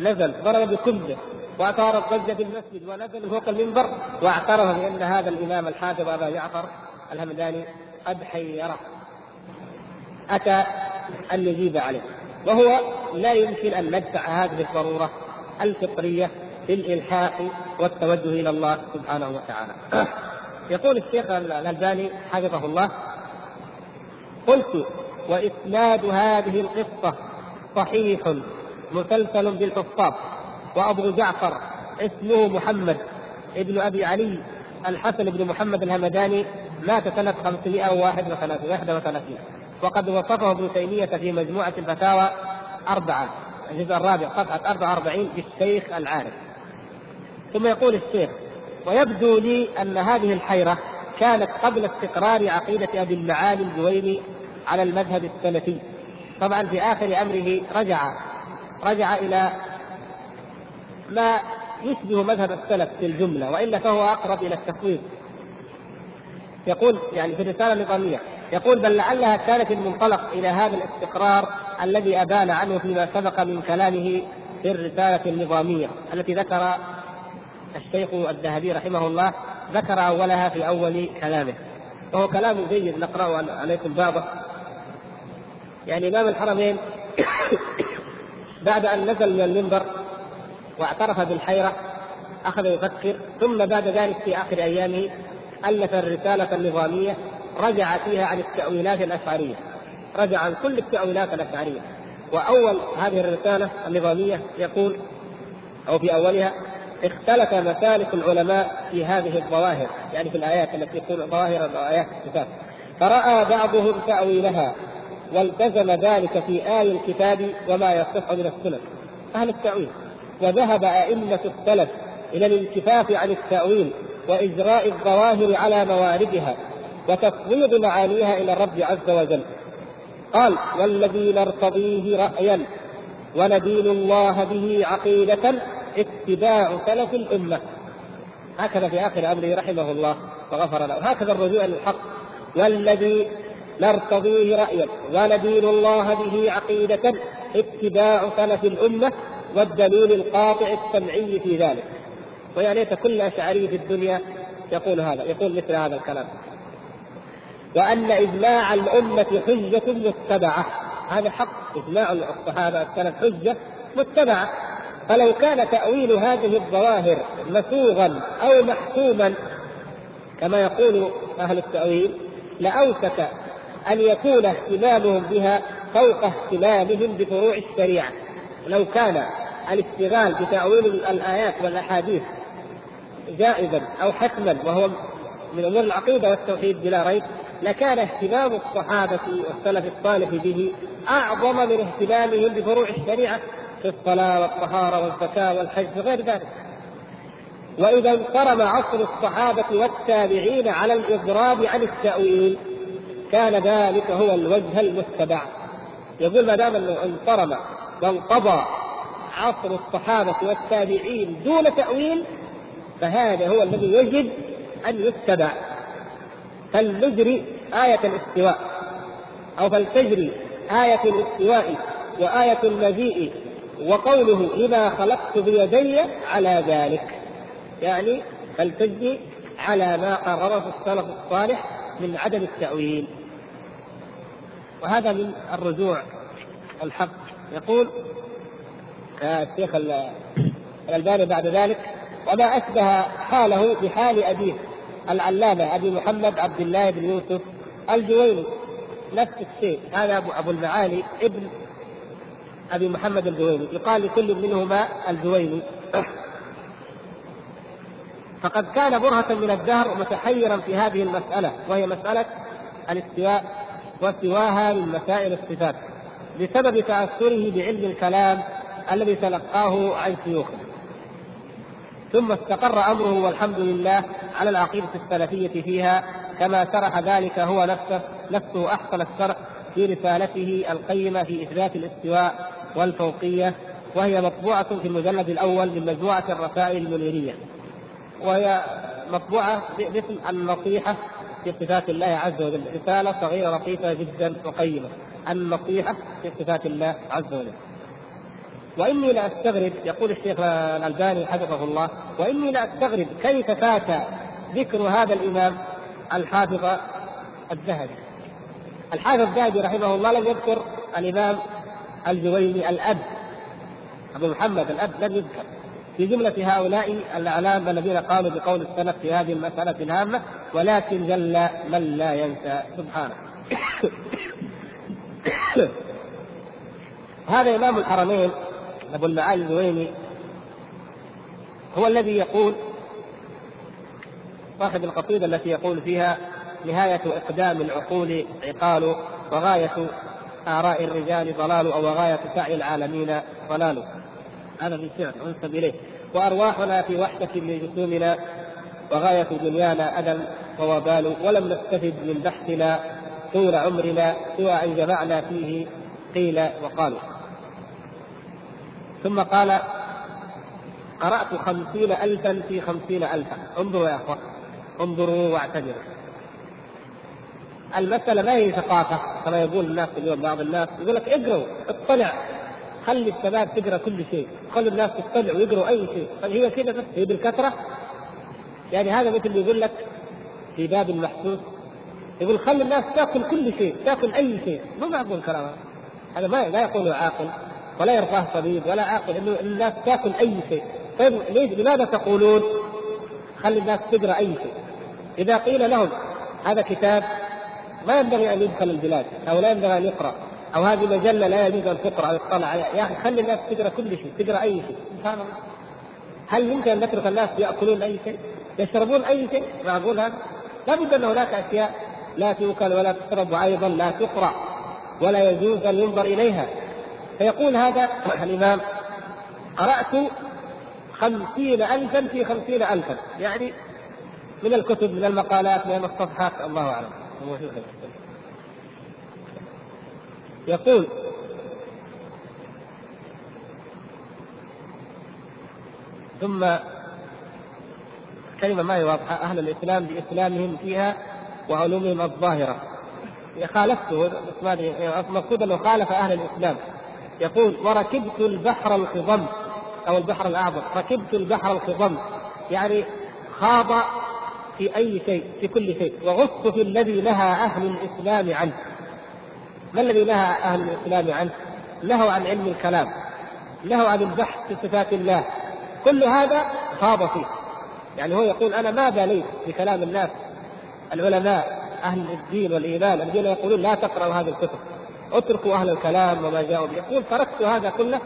Speaker 1: نزل ضرب بكمه وأثار الضجه في المسجد ونزل فوق المنبر واعترف بأن هذا الإمام الحافظ أبا جعفر الهمداني قد حيره أتى أن يجيب عليه وهو لا يمكن أن ندفع هذه الضرورة الفطرية في الالحاح والتوجه إلى الله سبحانه وتعالى. (coughs) يقول الشيخ الألباني حفظه الله قلت وإسناد هذه القصة صحيح مسلسل بالحفاظ وأبو جعفر اسمه محمد ابن أبي علي الحسن بن محمد الهمداني مات سنة 531 وقد وصفه ابن تيمية في مجموعة الفتاوى أربعة الجزء الرابع صفحة 44 بالشيخ العارف. ثم يقول الشيخ ويبدو لي أن هذه الحيرة كانت قبل استقرار عقيدة أبي المعالي الجويني على المذهب السلفي طبعا في آخر أمره رجع رجع إلى ما يشبه مذهب السلف في الجملة وإلا فهو أقرب إلى التفويض. يقول يعني في الرسالة النظامية يقول بل لعلها كانت المنطلق إلى هذا الاستقرار الذي أبان عنه فيما سبق من كلامه في الرسالة النظامية التي ذكر الشيخ الذهبي رحمه الله ذكر أولها في أول كلامه. وهو كلام جيد نقرأه عليكم بعضه يعني إمام الحرمين بعد أن نزل من المنبر واعترف بالحيرة أخذ يفكر ثم بعد ذلك في آخر أيامه ألف الرسالة النظامية رجع فيها عن التأويلات الأشعرية. رجع عن كل التأويلات الأشعرية. وأول هذه الرسالة النظامية يقول أو في أولها اختلف مسالك العلماء في هذه الظواهر يعني في الآيات التي تكون ظواهر الآيات الكتاب فرأى بعضهم تأويلها. والتزم ذلك في آي الكتاب وما يصح من السنن. أهل التأويل. وذهب أئمة السلف إلى الانكفاف عن التأويل وإجراء الظواهر على مواردها وتفويض معانيها إلى الرب عز وجل. قال والذي نرتضيه رأيا وندين الله به عقيدة اتباع سلف الأمة. هكذا في آخر أمره رحمه الله وغفر له. هكذا الرجوع للحق. والذي نرتضيه رأيا وندين الله به عقيدة اتباع سلف الأمة والدليل القاطع السمعي في ذلك. ويا ليت كل أشعري في الدنيا يقول هذا يقول مثل هذا الكلام. وأن إجماع الأمة حجة متبعة. هذا حق إجماع الصحابة كانت حجة متبعة. فلو كان تأويل هذه الظواهر مسوغا أو محكوما كما يقول أهل التأويل لأوشك أن يكون اهتمامهم بها فوق اهتمامهم بفروع الشريعة. لو كان الاشتغال بتأويل الآيات والأحاديث جائزا أو حتما وهو من أمور العقيدة والتوحيد بلا ريب لكان اهتمام الصحابة والسلف الصالح به أعظم من اهتمامهم بفروع الشريعة في الصلاة والطهارة والزكاة والحج وغير ذلك. وإذا انصرم عصر الصحابة والتابعين على الإضراب عن التأويل كان ذلك هو الوجه المتبع. يقول ما دام إنه انصرم وانقضى عصر الصحابة والتابعين دون تأويل فهذا هو الذي يجب أن يتبع. فلنجري آية الاستواء أو فلتجري آية الاستواء وآية المجيء وقوله لما خلقت بيدي على ذلك. يعني فلتجري على ما قرره السلف الصالح من عدم التأويل. وهذا من الرجوع الحق. يقول آه، الشيخ الألباني بعد ذلك وما أشبه حاله بحال أبيه العلامة أبي محمد عبد الله بن يوسف الجويني. نفس الشيء. هذا أبو, أبو المعالي ابن أبي محمد الجويني. يقال لكل منهما الجويني. (clears throat) فقد كان برهة من الدهر متحيرا في هذه المسألة وهي مسألة الاستواء وسواها من مسائل الصفات بسبب تأثره بعلم الكلام الذي تلقاه عن شيوخه. ثم استقر أمره والحمد لله على العقيدة السلفية فيها كما شرح ذلك هو نفسه نفسه أحسن الشرح في رسالته القيمة في إثبات الاستواء والفوقية وهي مطبوعة في المجلد الأول من مجموعة الرسائل المنيرية. وهي مطبوعة باسم النصيحة في صفات الله عز وجل. رسالة صغيرة لطيفة جدا وقيمة. النصيحة في صفات الله عز وجل. وإني لاستغرب يقول الشيخ الألباني حفظه الله وإني لاستغرب كيف فات ذكر هذا الإمام الحافظ الذهبي. الحافظ الذهبي رحمه الله لم يذكر الإمام الجويني الأب أبو محمد الأب لم يذكر. في جملة هؤلاء الأعلام الذين قالوا بقول السلف في هذه المسألة الهامة ولكن جل من لا ينسى سبحانه. هذا إمام الحرمين أبو المعالي الزويني هو الذي يقول صاحب القصيدة التي يقول فيها نهاية إقدام العقول عقال وغاية آراء الرجال ضلال أو غاية سعي العالمين ضلال. هذا في شعر أنسب إليه. وأرواحنا في وحدة لجسومنا وغاية دنيانا أذى ووبال ولم نستفد من بحثنا طول عمرنا سوى أن جمعنا فيه قيل وقالوا. ثم قال قرأت خمسين ألفا في خمسين ألفا. انظروا يا أخوة انظروا واعتبروا. المسألة ما هي ثقافة؟ كما يقول الناس اليوم بعض الناس يقول لك اقروا اطلع خلي الشباب تقرأ كل شيء. خلي الناس تطلع ويقروا أي شيء. هي كذا بس؟ هي بالكثرة؟ يعني هذا مثل يقول لك في باب المحسوس. يقول خلي الناس تاكل كل شيء تاكل أي شيء. مو معقول كلام. هذا ما لا يقوله عاقل ولا يرضاه طبيب ولا عاقل. إنه الناس تاكل أي شيء. طيب ليش لماذا تقولون خلي الناس تقرا أي شيء؟ إذا قيل لهم هذا كتاب ما ينبغي أن يدخل البلاد أو لا ينبغي أن يقرأ أو هذه مجلة لا يجوز أن تقرأ أو يطلع عليها. يا أخي خلي الناس تقرا كل شيء تقرا أي شيء. سبحان الله. هل يمكن أن نترك الناس يأكلون أي شيء؟ يشربون أي شيء؟ معقول هذا؟ لابد ان هناك أشياء لا تؤكل ولا تشرب وأيضا لا تقرأ ولا يجوز أن ينظر إليها فيقول هذا الإمام قرأت خمسين ألفا في خمسين ألفا يعني من الكتب من المقالات من الصفحات الله أعلم يقول ثم كلمة ما هي واضحة. أهل الإسلام بإسلامهم فيها وعلومهم الظاهرة. خالفته المقصود أنه خالف أهل الإسلام. يقول وركبت البحر الخضم أو البحر الأعظم. ركبت البحر الخضم يعني خاض في أي شيء في كل شيء. وغصت في الذي نهى أهل الإسلام عنه ما الذي نهى أهل الإسلام عنه؟ نهوا عن علم الكلام نهوا عن البحث في صفات الله. كل هذا خاض فيه. يعني هو يقول أنا ماذا لي في كلام الناس العلماء أهل الدين والإيمان الذين يقولون لا تقرأوا هذه الكتب اتركوا أهل الكلام وما جاءوا به يقول تركت هذا كله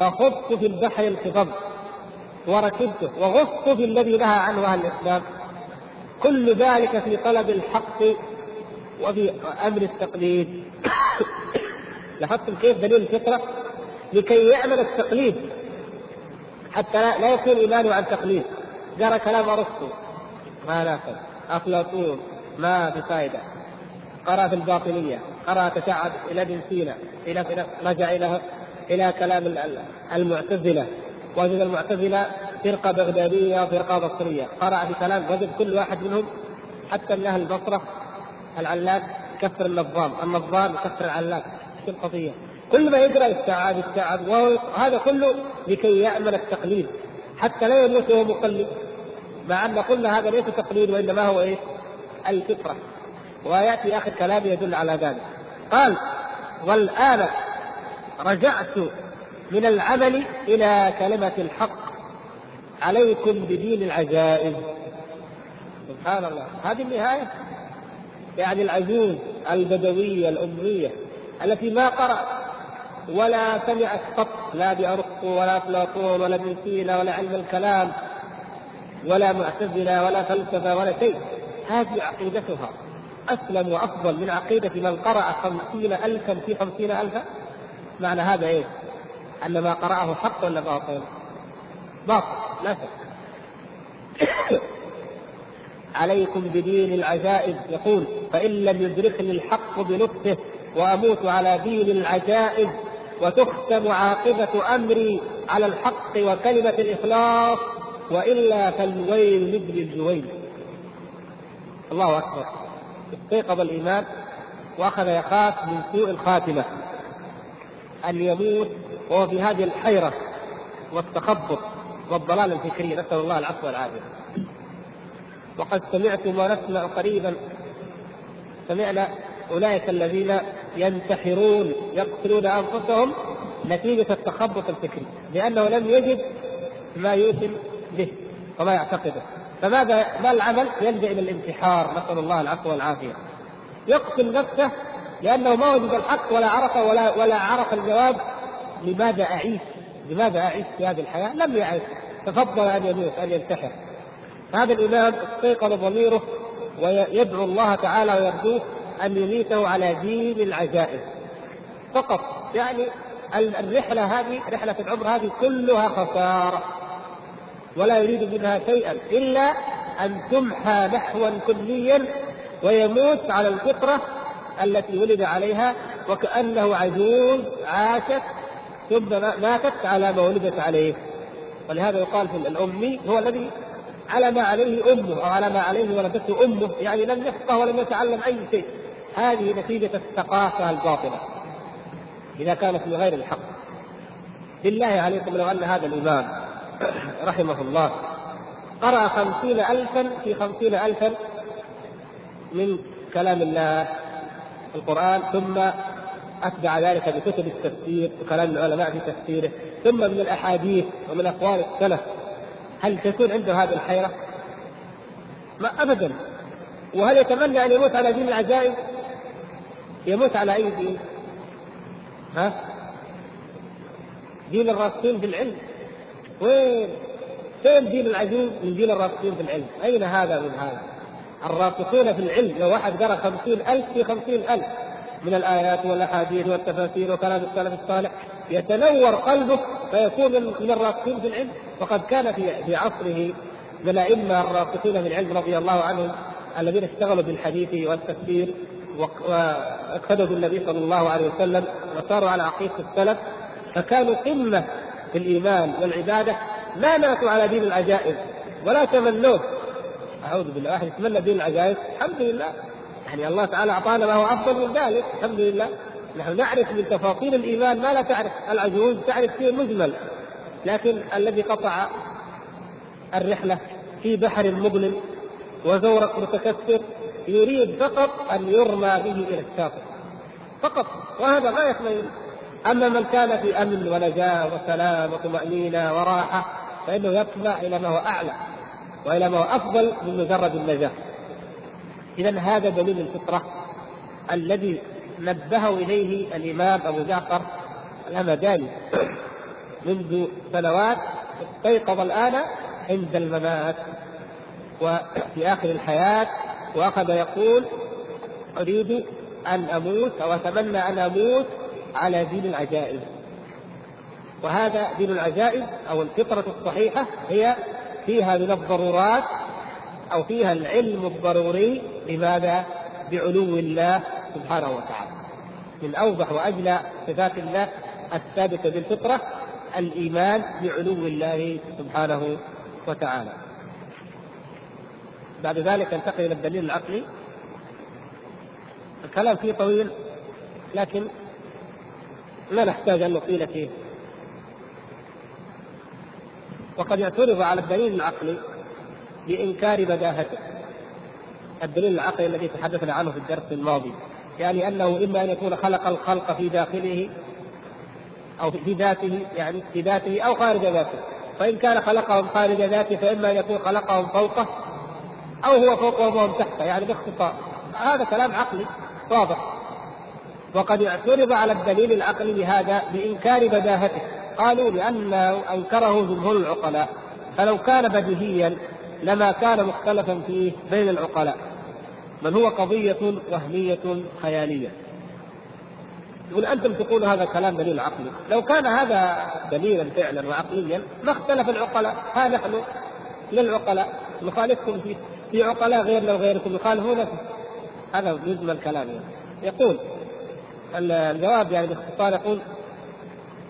Speaker 1: فخضت في البحر الخضب وركبته وغصت في الذي نهى عنه أهل الإسلام. كل ذلك في طلب الحق وفي أمر التقليد. (coughs) لاحظتم كيف دليل الفطرة؟ لكي يعمل التقليد حتى لا يكون إيمانه عن تقليد. قرا كلام أرسطو. ما نافذ أفلاطون ما بفائده قرا في الباطنية قرأ تشعب إلى ابن سينا إلى رجع إلى إلى كلام المعتزلة. وجد المعتزلة فرقة بغدادية وفرقة بصرية. قرأ في كلام وجد كل واحد منهم حتى من أهل البصرة العلاق يكفر النظام. النظام يكفر العلاق. في القضية؟ كل ما يقرأ يستعاد يستعاد وهذا كله لكي يأمن التقليد. حتى لا يموت وهو مقلد. مع أن قلنا هذا ليس تقليد وإنما هو إيه؟ الفطرة. ويأتي آخر كلام يدل على ذلك. قال والآن رجعت من العمل إلى كلمة الحق. عليكم بدين العجائز. سبحان الله. هذه النهاية. يعني العجوز البدوية الاميه التي ما قرأ ولا سمعت قط لا بأرسطو ولا أفلاطون ولا ابن سينا ولا علم الكلام. ولا معتزلة ولا فلسفة ولا شيء هذه عقيدتها أسلم وأفضل من عقيدة من قرأ خمسين ألفا في خمسين ألفا معنى هذا إيه؟ أن ما قرأه حق ولا باطل؟ باطل لا شك (coughs) عليكم بدين العجائز يقول فإن لم يدركني الحق بلطفه وأموت على دين العجائز وتختم عاقبة أمري على الحق وكلمة الإخلاص وإلا فالويل لابن الجويل. الله أكبر. استيقظ الإيمان وأخذ يخاف من سوء الخاتمة. أن يموت وهو في هذه الحيرة والتخبط والضلال الفكري. نسأل الله العفو والعافية. وقد سمعتم ونسمع قريبا. سمعنا أولئك الذين ينتحرون يقتلون أنفسهم نتيجة التخبط الفكري. لأنه لم يجد ما يوسم به وما يعتقده. فماذا ما العمل؟ يلجأ إلى الانتحار نسأل الله العفو والعافية. يقتل نفسه لأنه ما وجد الحق ولا عرف ولا ولا عرف الجواب. لماذا أعيش؟ لماذا أعيش في هذه الحياة؟ لم يعيش تفضل أن يموت أن ينتحر. هذا الإمام استيقظ ضميره ويدعو الله تعالى ويرجوه أن يميته على دين العجائز فقط. يعني الرحلة هذه رحلة العمر هذه كلها خسارة. ولا يريد منها شيئا إلا أن تمحى نحوا كليا ويموت على الفطرة التي ولد عليها وكأنه عجوز عاشت ثم ماتت على ما ولدت عليه. ولهذا يقال في الأمي هو الذي على ما عليه أمه أو على ما عليه ولدته أمه يعني لم يفقه ولم يتعلم أي شيء. هذه نتيجة الثقافة الباطلة. إذا كانت من غير الحق. بالله عليكم لو أن هذا الإمام رحمه الله قرأ خمسين ألفا في خمسين ألفا من كلام الله القرآن ثم أتبع ذلك بكتب التفسير وكلام العلماء في تفسيره ثم من الأحاديث ومن أقوال السلف هل تكون عنده هذه الحيرة؟ ما أبدا وهل يتمنى أن يموت على دين العجائز؟ يموت على أي دين؟ ها؟ دين الراسخين في العلم وين؟ فين دين العجوز من دين الراسخين في العلم؟ أين هذا من هذا؟ الراسخون في العلم لو واحد قرأ خمسين ألف في خمسين ألف من الآيات والأحاديث والتفاسير وكلام السلف الصالح يتنور قلبه فيكون من الراسخين في العلم وقد كان في في عصره من الأئمة الراسخين في العلم رضي الله عنهم الذين اشتغلوا بالحديث والتفسير واقتدوا بالنبي صلى الله عليه وسلم وساروا على عقيدة السلف فكانوا قمة في الإيمان والعبادة ما ماتوا على دين العجائز ولا تمنوه. أعوذ بالله واحد يتمنى دين العجائز؟ الحمد لله. يعني الله تعالى أعطانا ما هو أفضل من ذلك. الحمد لله. نحن نعرف من تفاصيل الإيمان ما لا تعرف. العجوز تعرف شيء مجمل لكن الذي قطع الرحلة في بحر مظلم وزورق متكسر يريد فقط أن يرمى به إلى الشاطئ فقط. وهذا غايه ما أما من كان في أمن ونجاة وسلام وطمأنينة وراحة فإنه يطمع إلى ما هو أعلى وإلى ما هو أفضل من مجرد النجاة. اذا هذا دليل الفطرة الذي نبهه إليه الإمام أبو جعفر الهمداني منذ سنوات استيقظ الآن عند الممات وفي آخر الحياة وأخذ يقول أريد أن أموت أو أتمنى أن أموت على دين العجائز وهذا دين العجائز أو الفطرة الصحيحة هي فيها من الضرورات أو فيها العلم الضروري لماذا؟ بعلو الله سبحانه وتعالى. من أوضح وأجلى صفات الله الثابتة بالفطرة الإيمان بعلو الله سبحانه وتعالى. بعد ذلك ننتقل إلى الدليل العقلي الكلام فيه طويل لكن لا نحتاج أن نطيل فيه. وقد اعترض على الدليل العقلي بإنكار بداهته. الدليل العقلي الذي تحدثنا عنه في الدرس الماضي يعني أنه إما أن يكون خلق الخلق في داخله أو في ذاته يعني في ذاته أو خارج ذاته. فإن كان خلقهم خارج ذاته فإما أن يكون خلقهم فوقه أو هو فوقهم وهم تحته يعني باختصار. هذا كلام عقلي واضح. وقد اعترض على الدليل العقلي لهذا بإنكار بداهته. قالوا لأنه أنكره جمهور العقلاء. فلو كان بديهيا لما كان مختلفا فيه بين العقلاء. بل هو قضية وهمية خيالية. يقول أنتم تقولوا هذا كلام دليل عقلي. لو كان هذا دليلا فعلا وعقليا ما اختلف العقلاء. ها نحن للعقلاء. نخالفكم في في عقلاء غيرنا وغيركم. يخالفون هذا مجمل كلامه يقول الجواب يعني باختصار يقول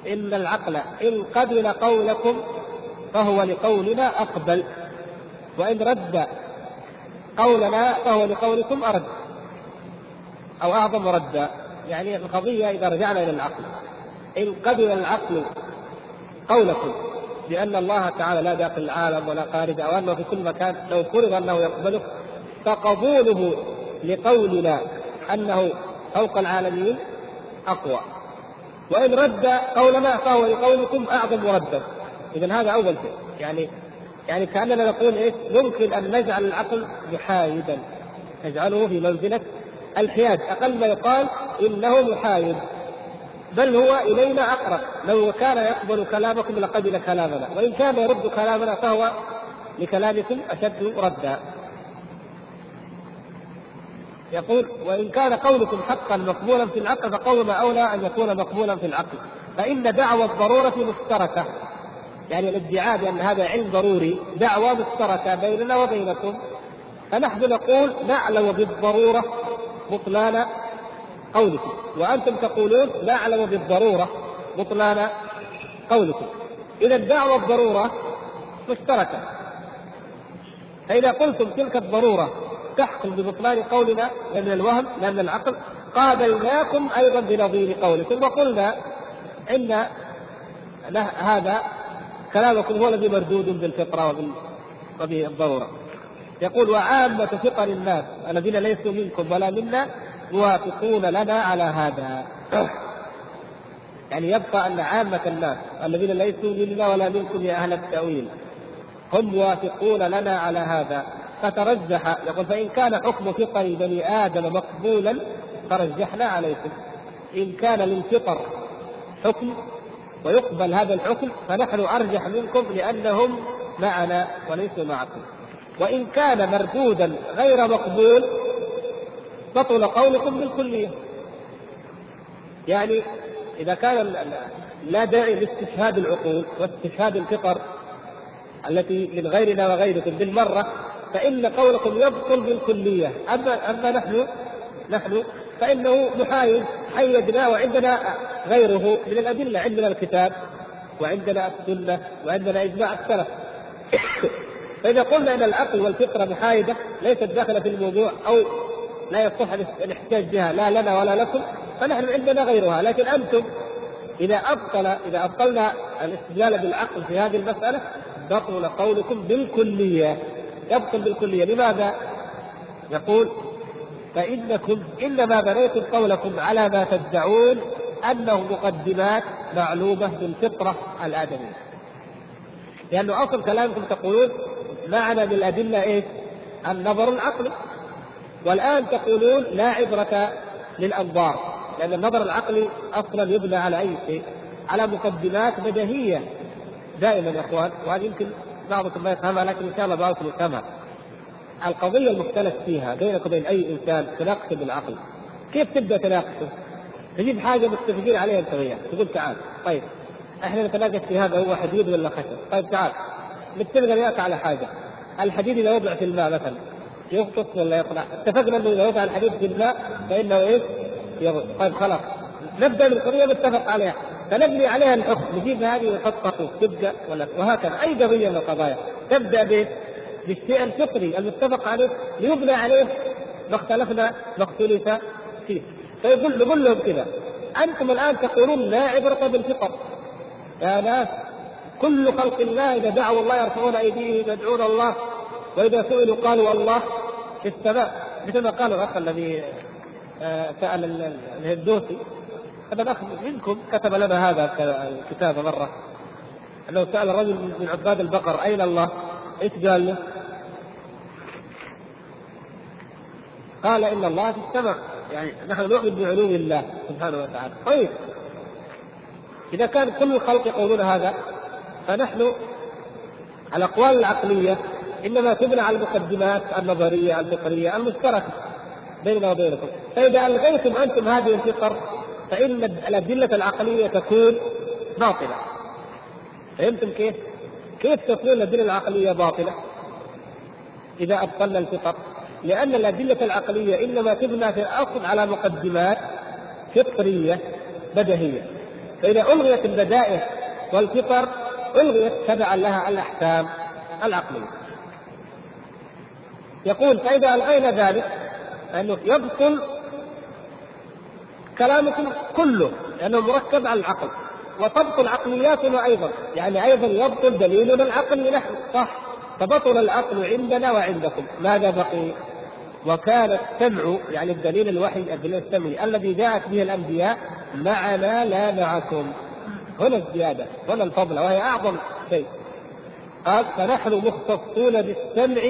Speaker 1: إن العقل إن قبل قولكم فهو لقولنا أقبل وإن رد قولنا فهو لقولكم أرد أو أعظم ردا. يعني القضية إذا رجعنا إلى العقل. إن قبل العقل قولكم بأن الله تعالى لا داخل العالم ولا خارج أو أنه في كل مكان لو فرض أنه يقبله فقبوله لقولنا أنه فوق العالمين أقوى. وإن رد قولنا فهو لقولكم أعظم ردا إذا هذا أول شيء. يعني يعني كأننا نقول إيش؟ ممكن أن نجعل العقل محايدا. نجعله في منزلة الحياد. أقل ما يقال إنه محايد. بل هو إلينا أقرب. لو كان يقبل كلامكم لقبل كلامنا. وإن كان يرد كلامنا فهو لكلامكم أشد ردا. يقول وإن كان قولكم حقا مقبولا في العقل فقولنا أولى أن يكون مقبولا في العقل. فإن دعوى الضرورة مشتركة. يعني الادعاء بأن هذا علم ضروري دعوى مشتركة بيننا وبينكم. فنحن نقول نعلم بالضرورة بطلان قولكم. وأنتم تقولون نعلم بالضرورة بطلان قولكم. إذا دعوى الضرورة مشتركة. فإذا قلتم تلك الضرورة تحكم ببطلان قولنا من الوهم لأن العقل. قابلناكم أيضا بنظير قولكم وقلنا إن هذا كلامكم هو الذي مردود بالفطرة وبالضرورة يقول وعامة فطر الناس الذين ليسوا منكم ولا منا يوافقون لنا على هذا. يعني يبقى أن عامة الناس الذين ليسوا منا ولا منكم يا أهل التأويل هم موافقون لنا على هذا. فترجح يقول فإن كان حكم فطر بني آدم مقبولا فرجحنا عليكم. إن كان للفطر حكم ويقبل هذا الحكم فنحن أرجح منكم لأنهم معنا وليسوا معكم. وإن كان مردودا غير مقبول بطل قولكم بالكلية. يعني إذا كان لا داعي لاستشهاد العقول واستشهاد الفطر التي من غيرنا وغيركم بالمرة فإن قولكم يبطل بالكلية. أما أما نحن نحن فإنه محايد حيدنا وعندنا غيره من الأدلة عندنا الكتاب وعندنا السنة وعندنا إجماع السلف. فإذا قلنا أن العقل والفطرة محايدة ليست داخلة في الموضوع أو لا يصح الاحتجاج بها لا لنا ولا لكم فنحن عندنا غيرها. لكن أنتم إذا أبطل إذا أبطلنا الاستدلال بالعقل في هذه المسألة بطل قولكم بالكلية. يبطل بالكلية لماذا؟ يقول فإنكم إنما بنيتم قولكم على ما تدعون أنه مقدمات معلومة بالفطرة الآدمية لأنه أصل كلامكم تقولون معنى بالأدلة إيش؟ النظر العقلي والآن تقولون لا عبرة للأنظار لأن النظر العقلي أصلا يبنى على أي شيء على مقدمات بديهية دائما يا إخوان وهذه يمكن بعضكم ما يفهمها لكن إن شاء الله بعضكم يفهمها. القضية المختلف فيها بينك وبين أي إنسان تناقشه بالعقل. كيف تبدأ تناقشه؟ تجيب حاجة متفقين عليها أنت وياه، تقول تعال طيب إحنا نتناقش في هذا هو حديد ولا خشب، طيب تعال نتفق وياك على حاجة. الحديد إذا وضع في الماء مثلا يغطس ولا يطلع؟ اتفقنا إنه إذا وضع الحديد في الماء فإنه إيش؟ يغطس، طيب خلاص نبدأ من قضيه متفق عليها، فنبني عليها الحكم. نجيب هذه ونحطها تبدأ ولا وهكذا. أي قضية من القضايا. تبدأ بالشيء الفطري المتفق عليه. ليبنى عليه ما اختلفنا ما اختلف فيه. فيقول نقول لهم كذا. أنتم الآن تقولون لا عبرة بالفطر. يا ناس كل خلق الله إذا دعوا الله يرفعون أيديهم يدعون الله وإذا سئلوا قالوا الله. في السماء مثل ما قال الأخ الذي آه، سأل الهندوسي. هذا الاخ منكم كتب لنا هذا الكتاب مرة. انه سأل رجل من عباد البقر أين الله؟ إيش قال له؟ قال إن الله في السماء. يعني نحن نؤمن بعلوم الله سبحانه وتعالى. طيب. إذا كان كل الخلق يقولون هذا فنحن الاقوال العقلية إنما تبنى على المقدمات النظرية الفكريه المشتركة بيننا وبينكم. فإذا ألغيتم أنتم هذه الفطر فإن الأدلة العقلية تكون باطلة فهمتم كيف؟ كيف تكون الأدلة العقلية باطلة؟ إذا أبطلنا الفطر لأن الأدلة العقلية إنما تبنى في الأصل على مقدمات فطريه بدهيه فإذا ألغيت البدائع والفطر ألغيت تبعا لها الأحكام العقلية يقول فإذا ألغينا ذلك فإنه يبطل كلامكم كله لأنه مركب على العقل. وتبطل عقلياتنا أيضا. يعني أيضا يبطل دليلنا العقلي نحن. صح. فبطل العقل عندنا وعندكم. ماذا بقي؟ وكان السمع يعني الدليل الوحي الدليل السمعي الذي جاءت به الأنبياء معنا لا معكم. هنا الزيادة هنا الفضل وهي أعظم شيء. قال فنحن مختصون بالسمع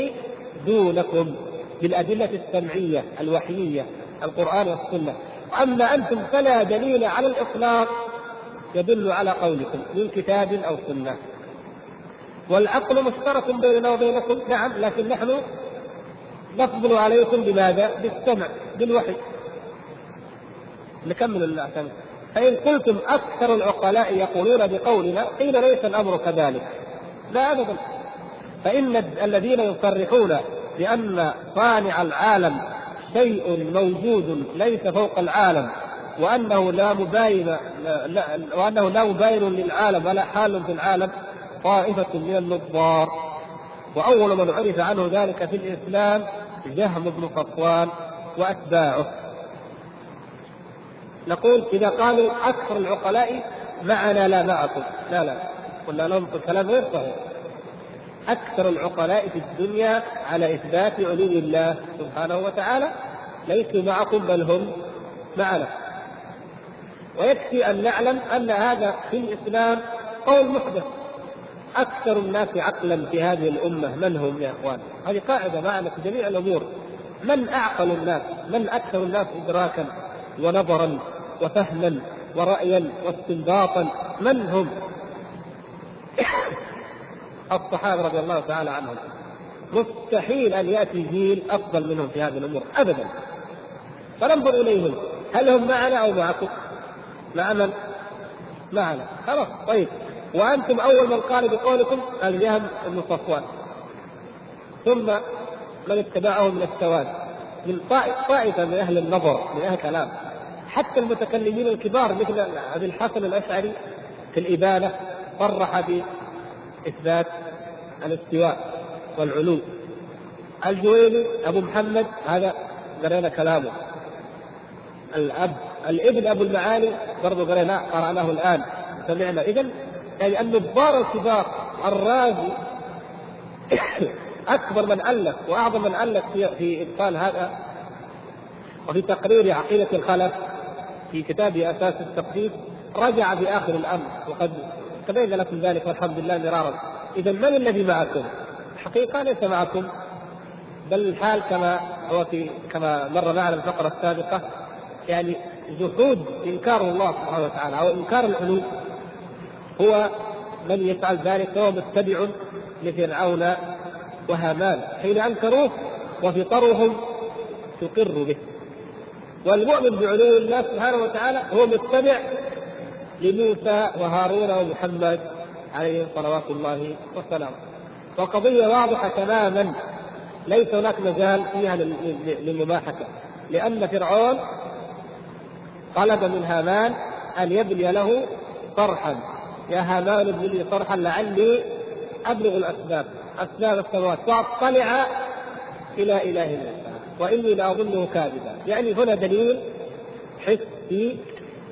Speaker 1: دونكم بالأدلة السمعية الوحيية القرآن والسنة. اما أنتم فلا دليل على الإطلاق يدل على قولكم من كتاب أو سنة. والعقل مشترك بيننا وبينكم نعم لكن نحن نفضل عليكم بماذا؟ بالسمع بالوحي. نكمل الاعتماد فإن قلتم أكثر العقلاء يقولون بقولنا قيل ليس الأمر كذلك. لا أبدا. فإن الذين يصرحون بأن صانع العالم شيء موجود ليس فوق العالم وأنه لا مباين لا وأنه لا مباين للعالم ولا حال في العالم طائفة من النظار وأول من عرف عنه ذلك في الإسلام جهم بن صفوان وأتباعه. نقول إذا قالوا أكثر العقلاء معنا لا معكم لا لا. قلنا لهم الكلام غير صحيح. أكثر العقلاء في الدنيا على إثبات علو الله سبحانه وتعالى. ليسوا معكم بل هم معنا. ويكفي أن نعلم أن هذا في الإسلام قول محدث. أكثر الناس عقلا في هذه الأمة من هم يا إخوان؟ هذه قاعدة معنا في جميع الأمور. من أعقل الناس؟ من أكثر الناس إدراكا ونظرا وفهما ورأيا واستنباطا؟ من هم؟ الصحابة رضي الله تعالى عنهم. مستحيل أن يأتي جيل أفضل منهم في هذه الأمور أبدا. فننظر إليهم. هل هم معنا أو معكم؟ مع من؟ معنا. خلاص طيب. وأنتم أول من قال بقولكم الجهم بن صفوان. ثم من اتبعه من السواد. من طائفة من أهل النظر من أهل الكلام. حتى المتكلمين الكبار مثل أبي الحسن الأشعري في الإبانة صرح باثبات الاستواء والعلو. الجويني أبو محمد هذا قرينا كلامه. الأب الابن أبو المعالي برضه قريناه قرأناه الآن. سمعنا. اذا يعني النظار الكبار الرازي (coughs) أكبر من ألف وأعظم من ألف في في إبطال هذا وفي تقرير عقيدة الخلف في كتاب أساس التقديس رجع في اخر الامر تبين لكم ذلك والحمد لله مرارا. إذا من الذي معكم؟ الحقيقة ليس معكم بل الحال كما هو في كما مر معنا الفقرة السابقة يعني جحود إنكار الله سبحانه وتعالى أو إنكار العلو هو من يفعل ذلك فهو متبع لفرعون وهامان. حين أنكروه وفطرهم تقر به. والمؤمن بعلو الله سبحانه وتعالى هو متبع لموسى وهارون ومحمد عليهم صلوات الله وسلامه. وقضية واضحة تماما. ليس هناك مجال فيها للمباحثة. لأن فرعون طلب من هامان أن يبني له صرحا يا هامان ابن لي صرحا لعلي أبلغ الأسباب. أسباب السماوات. وأطلع إلى إله موسى وإني لاظنه كاذبا. يعني هنا دليل حسي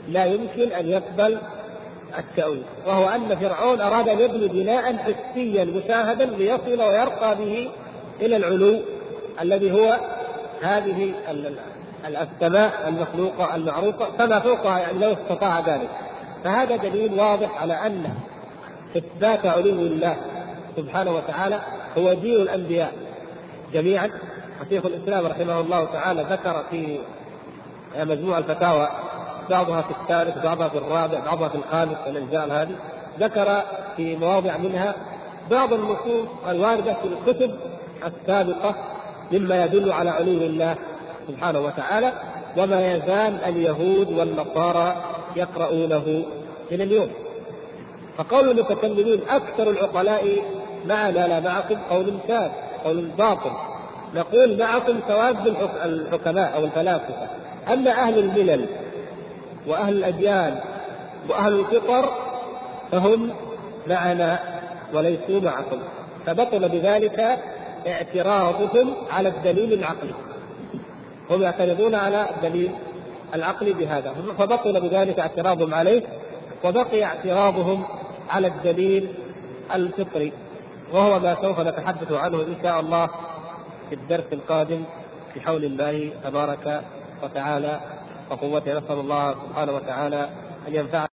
Speaker 1: لا يمكن أن يقبل التأويل. وهو أن فرعون أراد أن يبني بناء حسيا مشاهدا ليصل ويرقى به إلى العلو الذي هو هذه السماء المخلوقة المعروفة فما فوقها يعني لو استطاع ذلك. فهذا دليل واضح على أن إثبات علو الله سبحانه وتعالى هو دين الأنبياء جميعا. وشيخ الإسلام رحمه الله تعالى ذكر في مجموع الفتاوى بعضها في الثالث بعضها في الرابع بعضها في الخامس الأجزاء هذه. ذكر في مواضع منها بعض النصوص الواردة في الكتب السابقة مما يدل على علو الله سبحانه وتعالى وما يزال اليهود والنصارى يقرؤونه إلى اليوم. فقول المتكلمين أكثر العقلاء معنا لا معكم قول شاذ قول باطل نقول معكم ثواب الحكماء أو الفلاسفة. أما أهل الملل وأهل الأديان وأهل الفطر فهم معنا وليسوا معكم فبطل بذلك اعتراضهم على الدليل العقلي. هم يعترضون على الدليل العقلي بهذا فبطل بذلك اعتراضهم عليه وبقي اعتراضهم على الدليل الفطري وهو ما سوف نتحدث عنه إن شاء الله في الدرس القادم بحول الله تبارك وتعالى. وقوته نسأل الله سبحانه وتعالى أن ينفعنا